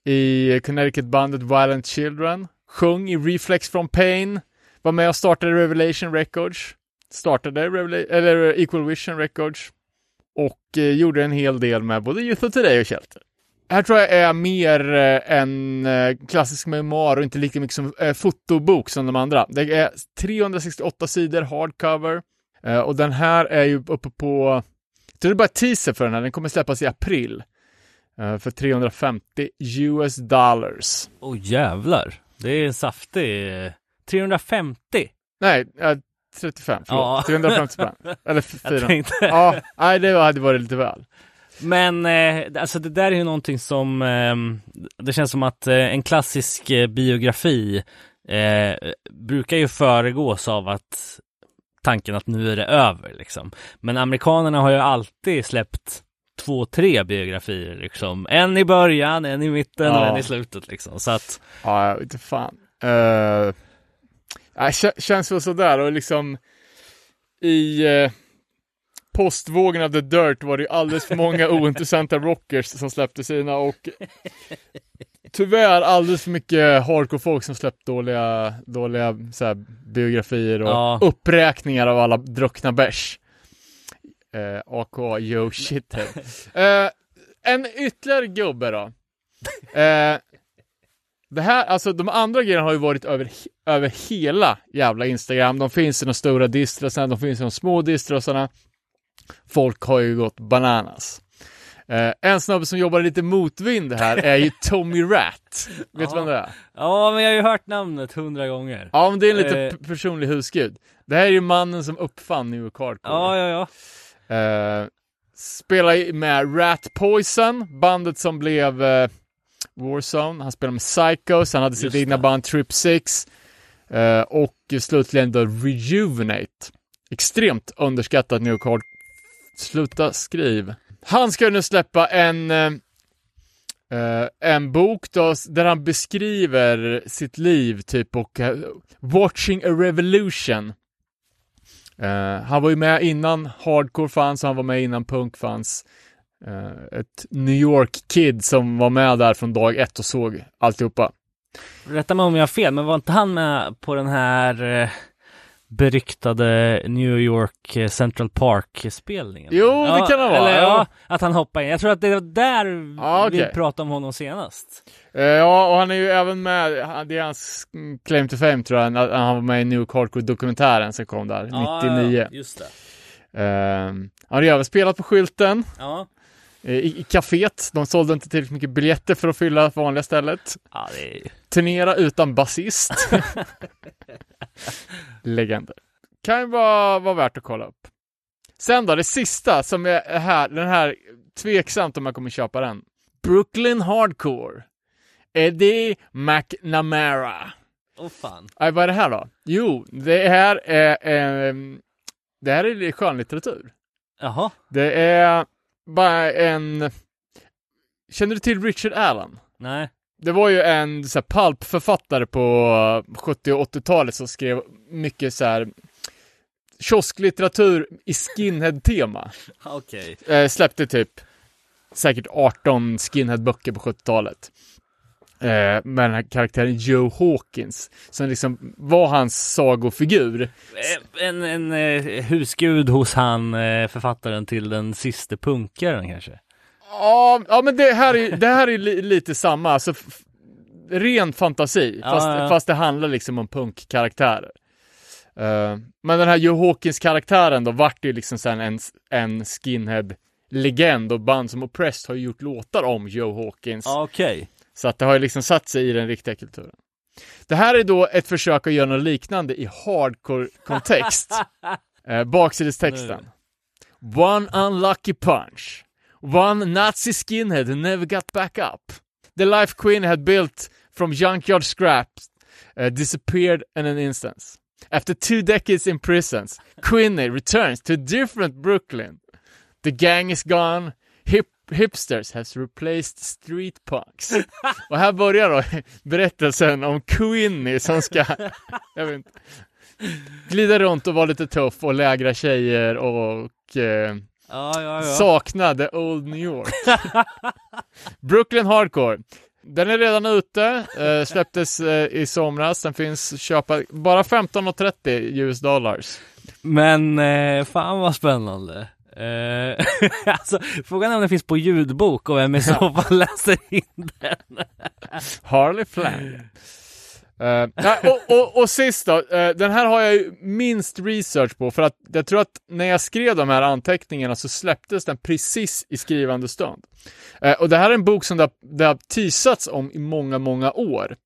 i Connecticut-bandet Violent Children, sjöng i Reflex from Pain, var med och startade Revelation Records, startade Revela eller Equal Vision Records, och eh, gjorde en hel del med både Youth of Today och Shelter. Här tror jag är mer eh, en eh, klassisk memoar och inte lika mycket som eh, fotobok som de andra. Det är 368 sidor hardcover eh, och den här är ju uppe på, jag tror det är bara teaser för den här, den kommer släppas i april. För 350 US dollars. Åh oh, jävlar, det är en saftig 350? Nej, 35, förlåt. Ja. 350 spänn. Eller (laughs) 4. Tänkte... Ja, nej det hade varit lite väl. Men eh, alltså det där är ju någonting som eh, det känns som att eh, en klassisk eh, biografi eh, brukar ju föregås av att tanken att nu är det över liksom. Men amerikanerna har ju alltid släppt två, tre biografier liksom. En i början, en i mitten ja. och en i slutet liksom. Så att. Ja, jag vet inte fan. Uh äh, känns väl sådär och liksom i eh, postvågen av The Dirt var det alldeles för många (laughs) ointressanta rockers som släppte sina och tyvärr alldeles för mycket hardcore-folk som släppt dåliga, dåliga så biografier och ja. uppräkningar av alla druckna bärs. Eh, aka yo shit (laughs) eh, En ytterligare gubbe då. Eh, det här, alltså de andra grejerna har ju varit över, över hela jävla Instagram. De finns i de stora distrosarna, de finns i de små distrosarna. Folk har ju gått bananas. Uh, en snubbe som jobbar lite motvind här är ju (laughs) Tommy Rat. Vet du vem det är? Ja, men jag har ju hört namnet hundra gånger. Ja, men det är en lite uh, personlig husgud. Det här är ju mannen som uppfann New Hardcore. Ja, ja, ja. Uh, spelar med Rat Poison, bandet som blev Warzone, han spelade med Psychos, han hade sitt egna band Trip 6 uh, och slutligen då Rejuvenate. Extremt underskattat New Card. Sluta skriv. Han ska nu släppa en uh, en bok då, där han beskriver sitt liv typ och uh, Watching a Revolution. han var ju med innan hardcore fanns, han var med innan punk fanns. Eh, ett New York-kid som var med där från dag ett och såg alltihopa. Rätta mig om jag har fel, men var inte han med på den här, eh, beryktade New York eh, Central Park-spelningen. Jo, det kan det vara. Eller, Ja. ja, att han hoppade in. Jag tror att det var där Ja, vi okej. pratade om honom senast. Eh, ja, och han är ju även med, han- det är hans claim to fame tror jag, att han var med i New York Hardcore-dokumentären som kom där, 99. Ja, just det. Eh, han har ju även spelat på skylten, Ja. Eh, i, i kaféet. De sålde inte tillräckligt mycket biljetter för att fylla vanliga stället. Ja, är... Turnera utan basist. (laughs) Legender. Kan ju vara, vara värt att kolla upp. Sen då, det sista som är här, den här, tveksamt om jag kommer köpa den. Brooklyn Hardcore. Eddie McNamara. Åh fan. Nej, vad är det här då? Jo, det här är, ehm, det här är skönlitteratur. Jaha. Det är bara en... Känner du till Richard Allen? Nej. Det var ju en så här, pulpförfattare på 70 och 80-talet som skrev mycket så här kiosklitteratur i skinhead-tema. (laughs) Okej. Eh, släppte typ säkert 18 skinhead-böcker på 70-talet. Eh, med den här karaktären Joe Hawkins, som liksom var hans sagofigur. Eh, En, en eh, husgud hos han eh, författaren till den sista punkaren kanske? Ja, ja men det här är, det här är li, lite samma, alltså ren fantasi, fast, ja. fast det handlar liksom om punkkaraktärer. Eh, men den här Joe Hawkins-karaktären då vart ju liksom sen en, en skinhead-legend och band som Oppressed har gjort låtar om Joe Hawkins. Okej. Så att det har ju liksom satt sig i den riktiga kulturen. Det här är då ett försök att göra något liknande i hardcore-kontext. (laughs) eh, baksidestexten. One unlucky punch. One Nazi skinhead who never got back up. The life Queen had built from junkyard scraps uh, disappeared in an instance. After two decades in prisons, Queenie returns to a different Brooklyn. The gang is gone. Hip hipsters has replaced street punks. Och här börjar då berättelsen om Queenie som ska, jag vet inte, glida runt och vara lite tuff och lägra tjejer och eh, Ja, ja, ja. sakna the old New York. (laughs) Brooklyn Hardcore. Den är redan ute, eh, släpptes eh, i somras, den finns köpa bara 15,30 US dollars. Men eh, fan vad spännande. Eh, (laughs) alltså, frågan är om den finns på ljudbok och vem i så fall läser in den. Harley Flanagan. Uh, och, och, och sist då, eh, den här har jag ju minst research på för att jag tror att när jag skrev de här anteckningarna så släpptes den precis i skrivande stund. Eh, och det här är en bok som det har, det har teasats om i många, många år.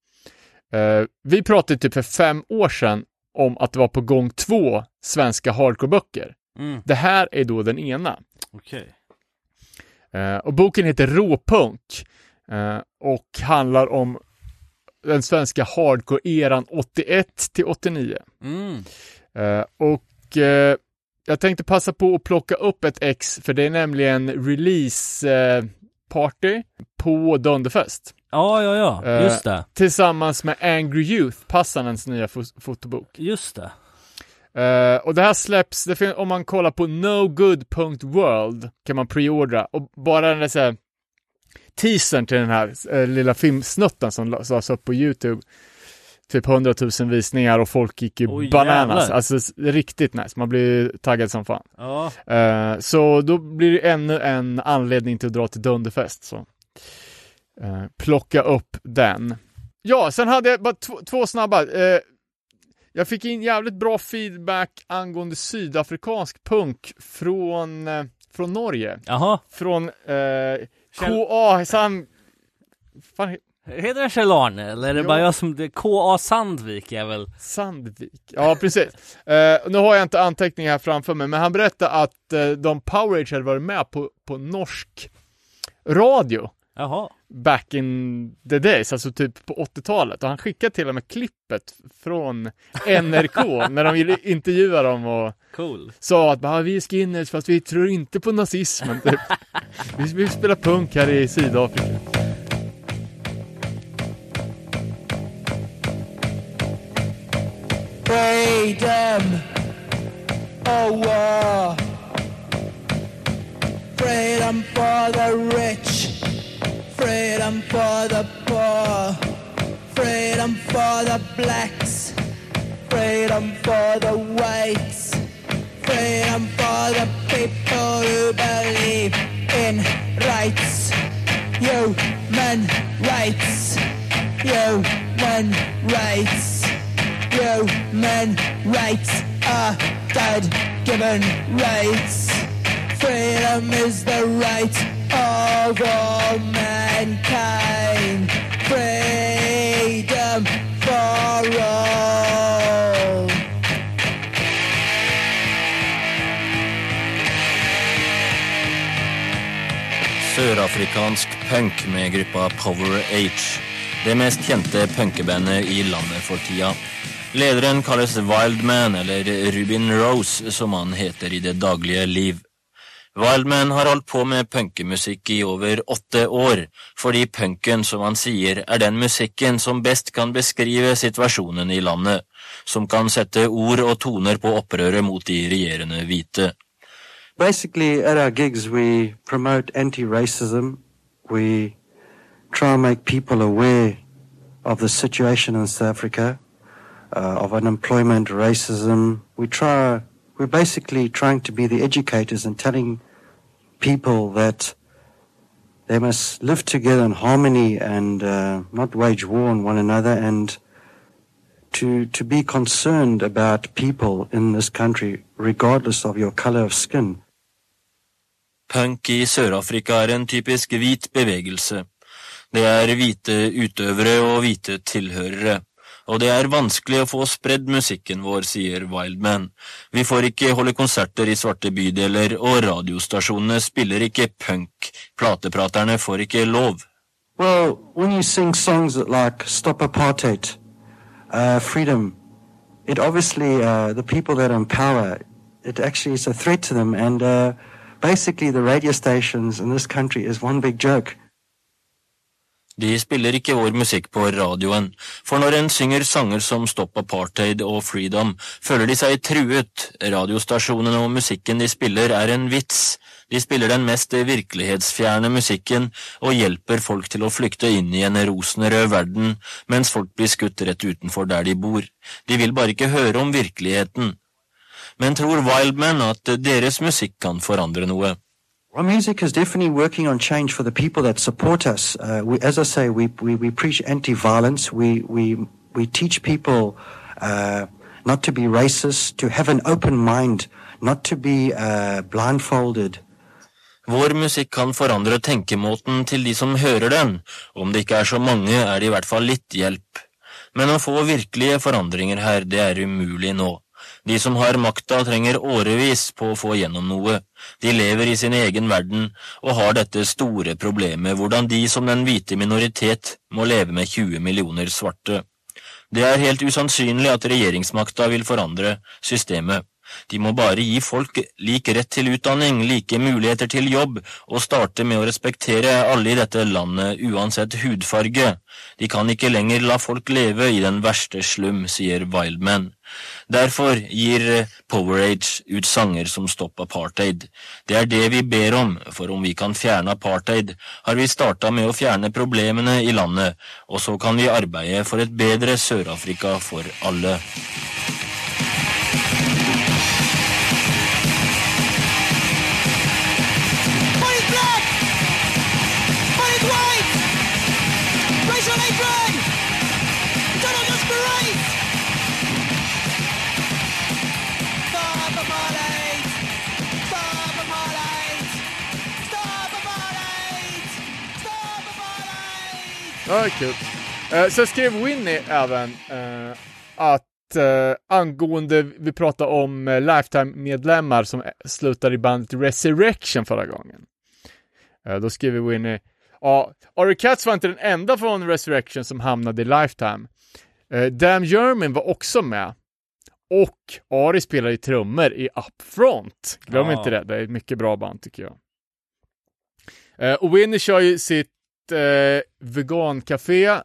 Vi pratade typ för fem år sedan om att det var på gång två svenska hardcore-böcker. Mm, Det här är då den ena. okej. Eh, och boken heter Råpunk eh, och handlar om den svenska hardcore-eran 81 till 89. Mm. Eh, och eh, jag tänkte passa på att plocka upp ett ex, för det är nämligen release eh, party på Dunderfest Ja, ja, ja, Eh, just det. tillsammans med Angry Youth, Passarens nya fo- fotobok. Just det. Eh, och det här släpps, det fin- om man kollar på nogood.world kan man preordra och bara den där så här, teasern till den här eh, lilla filmsnutten som la- lades upp på YouTube typ 100 000 visningar och folk gick ju Oj, bananas. jävlar. Alltså riktigt nice, man blir taggad som fan. Ja. Eh, så då blir det ännu en anledning till att dra till Dunderfest. Så. Eh, plocka upp den. Ja, sen hade jag bara två, två snabba. Eh, jag fick in jävligt bra feedback angående sydafrikansk punk från, eh, från Norge. Jaha. Från eh, KA, San... Fan, Heter den Kjell-Arne eller är det Ja. bara jag som... K.A. Sandvik är väl... Sandvik. Ja, precis. Eh, nu har jag inte anteckningar här framför mig, men han berättade att eh, de Powerage hade varit med på, på norsk radio Jaha. back in the days, alltså typ på 80-talet. Och han skickade till och med klippet från NRK (laughs) när de ville intervjua dem och Cool. sa att "Bara, vi är skinheads fast vi tror inte på nazismen. Typ. (laughs) vi, vi spelar punk här i Sydafrika. Freedom or war. Freedom for the rich. Freedom for the poor. Freedom for the blacks. freedom for the whites, freedom for the people who believe in rights, human rights, human rights, human rights are God-given rights. Freedom is the right of all mankind. Freedom for all. Sørafrikansk punk med gruppa Power H. Det mest kjente punkebandet i landet for tida. Lederen kalles Wildman, eller Rubin Rose, som han heter i det daglige liv. Wildman har holdt på med punkemusikk i over åtte år, fordi punken, som han sier, er den musikken som best kan beskrive situasjonen i landet, som kan sette ord og toner på opprøret mot de regjerende hvite. Basically, at our gigs, we promote anti-racism. We try and make people aware of the situation in South Africa, uh, of unemployment, racism. We try, we're basically trying to be the educators and telling people that they must live together in harmony and uh, not wage war on one another and to, to be concerned about people in this country regardless of your color of skin. Punk i Sør-Afrika er en typisk hvit bevegelse. Det er hvite utøvere og hvite tilhørere. Og det er vanskelig å få spredd musikken vår, sier Wildman. Vi får ikke holde konserter i svarte bydeler, og radiostasjonene spiller ikke punk. Platepraterne får ikke lov. Well, when you sing songs like Stop Apartheid, uh, Freedom, it obviously, uh, the people that are in power, it actually is a threat to them. And uh, basically, the radio stations in this country is one big joke. De spiller ikke vår musikk på radioen, for når en synger sanger som Stopp apartheid og Freedom, føler de seg truet. Radiostasjonene og musikken de spiller er en vits. De spiller den mest virkelighetsfjerne musikken og hjelper folk til å flykte inn i en rosenrød verden, mens folk blir skutt rett utenfor der de bor. De vil bare ikke høre om virkeligheten. Men tror Wildman at deres musikk kan forandre noe? Well, music is definitely working on change for the people that support us. Uh, we, as I say, we, we, we preach anti-violence. We, we, we teach people uh, not to be racist, to have an open mind, not to be uh, blindfolded. Vår musikk kan forandre tenkemåten til de som hører den. Om det ikke er så mange, er det i hvert fall litt hjelp. Men å få virkelige forandringer her, det er umulig nå. De som har makta trenger årevis på å få gjennom noe. De lever i sin egen verden og har dette store problemet hvordan de som den hvite minoritet må leve med 20 millioner svarte. Det er helt usannsynlig at regjeringsmakta vil forandre systemet. De må bare gi folk lik rett til utdanning, like muligheter til jobb, og starte med å respektere alle i dette landet uansett hudfarge. De kan ikke lenger la folk leve i den verste slum, sier Wildman. Derfor gir Powerage ut sanger som Stopp apartheid. Det er det vi ber om, for om vi kan fjerne apartheid, har vi starta med å fjerne problemene i landet, og så kan vi arbeide for et bedre Sør-Afrika for alle. Ja, kul. Eh, sen skrev Winnie även eh, att eh, angående, vi pratade om eh, Lifetime-medlemmar som eh, slutade i bandet Resurrection förra gången. Då skriver Winnie, ja, Ari Katz var inte den enda från Resurrection som hamnade i Lifetime. Damn German var också med. Och Ari spelar ju trummor i Upfront. Glöm Ja. inte det, det är ett mycket bra band tycker jag. Och Winnie kör ju sitt eh, vegancafé,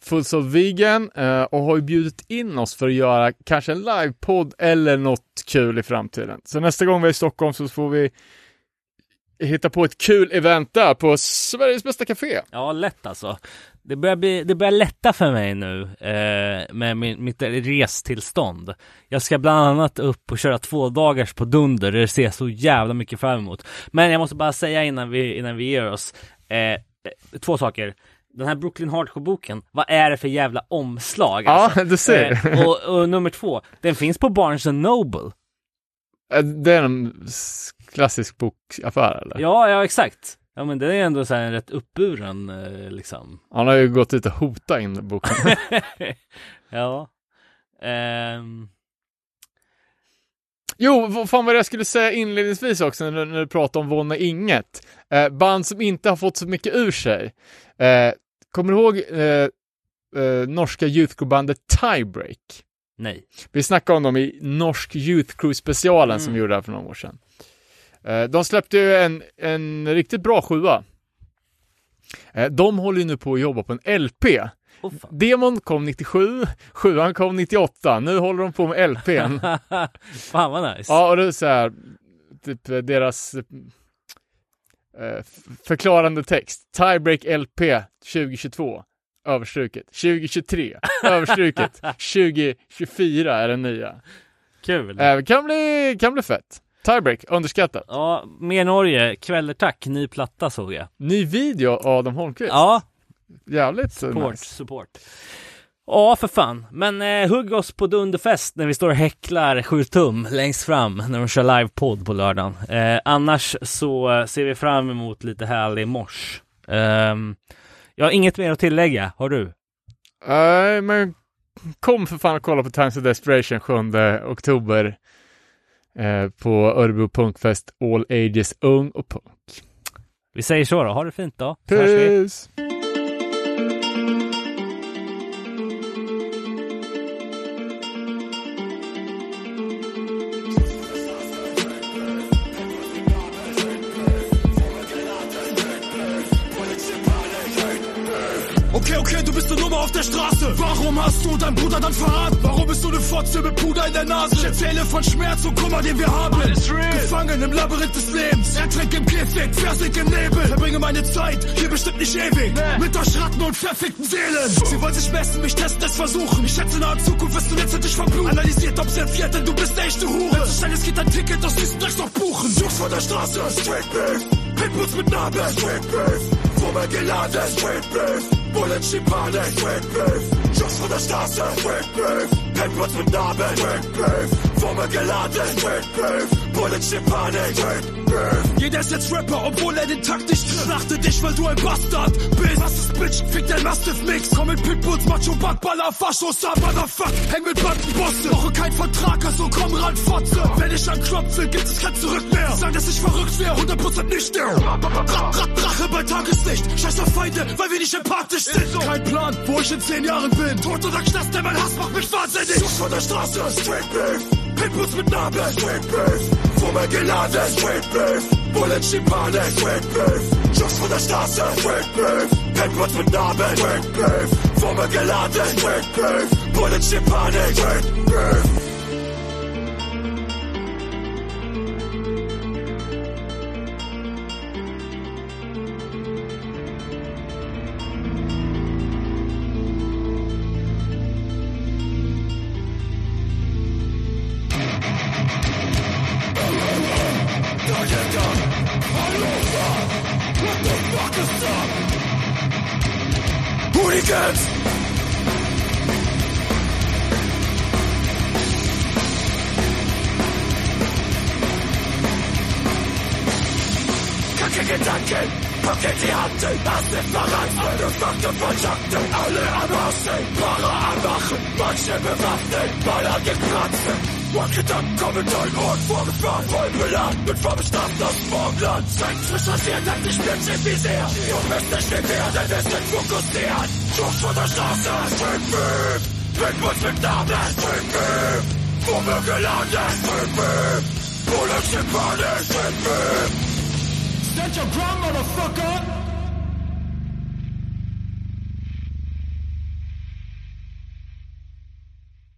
Fulls of Vegan, eh, och har ju bjudit in oss för att göra kanske en livepodd eller något kul i framtiden. Så nästa gång vi är i Stockholm så får vi hitta på ett kul event där på Sveriges bästa café. Ja, lätt alltså. Det börjar, bli, det börjar lätta för mig nu eh, med min, mitt restillstånd. Jag ska bland annat upp och köra två dagars på Dunder. Det ser jag så jävla mycket fram emot. Men jag måste bara säga innan vi, innan vi ger oss. Eh, två saker. Den här Brooklyn Hardcore-boken, vad är det för jävla omslag? alltså? Ja, du ser. Eh, och, och nummer två, den finns på Barnes Noble. Eh, Det är en klassisk bokaffär eller? Ja, ja exakt. Ja men det är ändå så här en rätt uppburen eh, liksom. Han har ju gått dit och hotat in boken. (laughs) ja. Ehm, Jo, vad fan var det jag skulle säga inledningsvis också när, när du pratade om Vonna Inget. Eh, band som inte har fått så mycket ur sig. Eh, kommer du ihåg eh, eh, norska youthcore-bandet Tiebreak? nej. Vi snackade om dem i Norsk Youth Crew-specialen som Mm. vi gjorde här för några år sedan. Eh, de släppte ju en, en riktigt bra sjua. Eh, de håller ju nu på att jobba på en LP. Oh, fan. Demon kom 97, sjuan kom 98, nu håller de på med LPn. (laughs) Fan vad nice. Ja, och det är så här, typ eh, deras eh, f- förklarande text. Tiebreak LP 2022, överstruket. 2023, (laughs) överstruket. 2024 är den nya. Kul. Eh, kan, bli, kan bli fett. Tiebreak, underskattat. Ja, mer Norge. Kvällertack, ny platta såg jag. Ny video Adam Holmqvist. Ja, Jävligt eh, support, nice. support. Ja, för fan. Men eh, hugg oss på Dunderfest när vi står och häcklar 7 tum längst fram när de kör livepodd på lördagen. Eh, annars så eh, ser vi fram emot lite härlig mors. Ehm, jag har inget mer att tillägga. Har du? Nej, men kom för fan och kolla på Times of Desperation 7 oktober. Eh, på Örebro Punkfest All Ages Ung och Punk. Vi säger så då. Ha det fint då. Så Okay, okay, du bist eine Nummer auf der Straße. Warum hast du deinen Bruder dann verraten? Warum bist du eine Fotze mit Puder in der Nase? Ich erzähle von Schmerz und Kummer, den wir haben. Gefangen im Labyrinth des Lebens. Ertränk im Käfig, versick im Nebel. Verbringe meine Zeit, hier bestimmt nicht ewig. Mit Durchratten und verfickten Seelen. Sie wollen sich messen, mich testen, es versuchen. Ich schätze, nahe Zukunft wirst du letztendlich verbluten. Analysiert, observiert, denn du bist eine echte Hure. Wenn zu schnell es geht, dein Ticket aus diesem Dreck noch buchen. Jungs von der Straße, Straight Beef. Pitbulls mit Narbe, Straight Beef. Wummel geladen, Straight Beef. Bullets in Panik, Quick Beef, Just for the stars, Quick Beef, Penguins mit Namen, Quick Beef, Formel geladen, Quick Beef, Bullet in Panik, Quick Beef. Jeder ist jetzt Rapper, obwohl er den Takt nicht trifft. Lachte dich, weil du ein Bastard bist. Was ist Bitch? Fick dein Mastiff Mix. Komm mit Pitbulls, Macho, Backballer, Faschos, Motherfuck. Häng mit Bandenbosse. Brauche kein Vertrag, also komm ran, Fotze. Wenn ich anklopfe, gibt es kein Zurück mehr. Sag, dass ich verrückt wäre, 100% nicht der. Rach, Rach, Drache bei Tageslicht. Scheiß auf Feinde, weil wir nicht empathisch sind. Kein Plan, wo ich in 10 Jahren bin. Tod oder Knast, denn mein Hass macht mich wahnsinnig. Jungs von der Straße, Straight Beef. Pitbulls mit Narbe, Straight Beef. Woman on this street beef Bullet sheep on this beef Just for the stars Quick street beef Penguins with knobs Quick beef Woman on this street beef Bullet sheep on this beef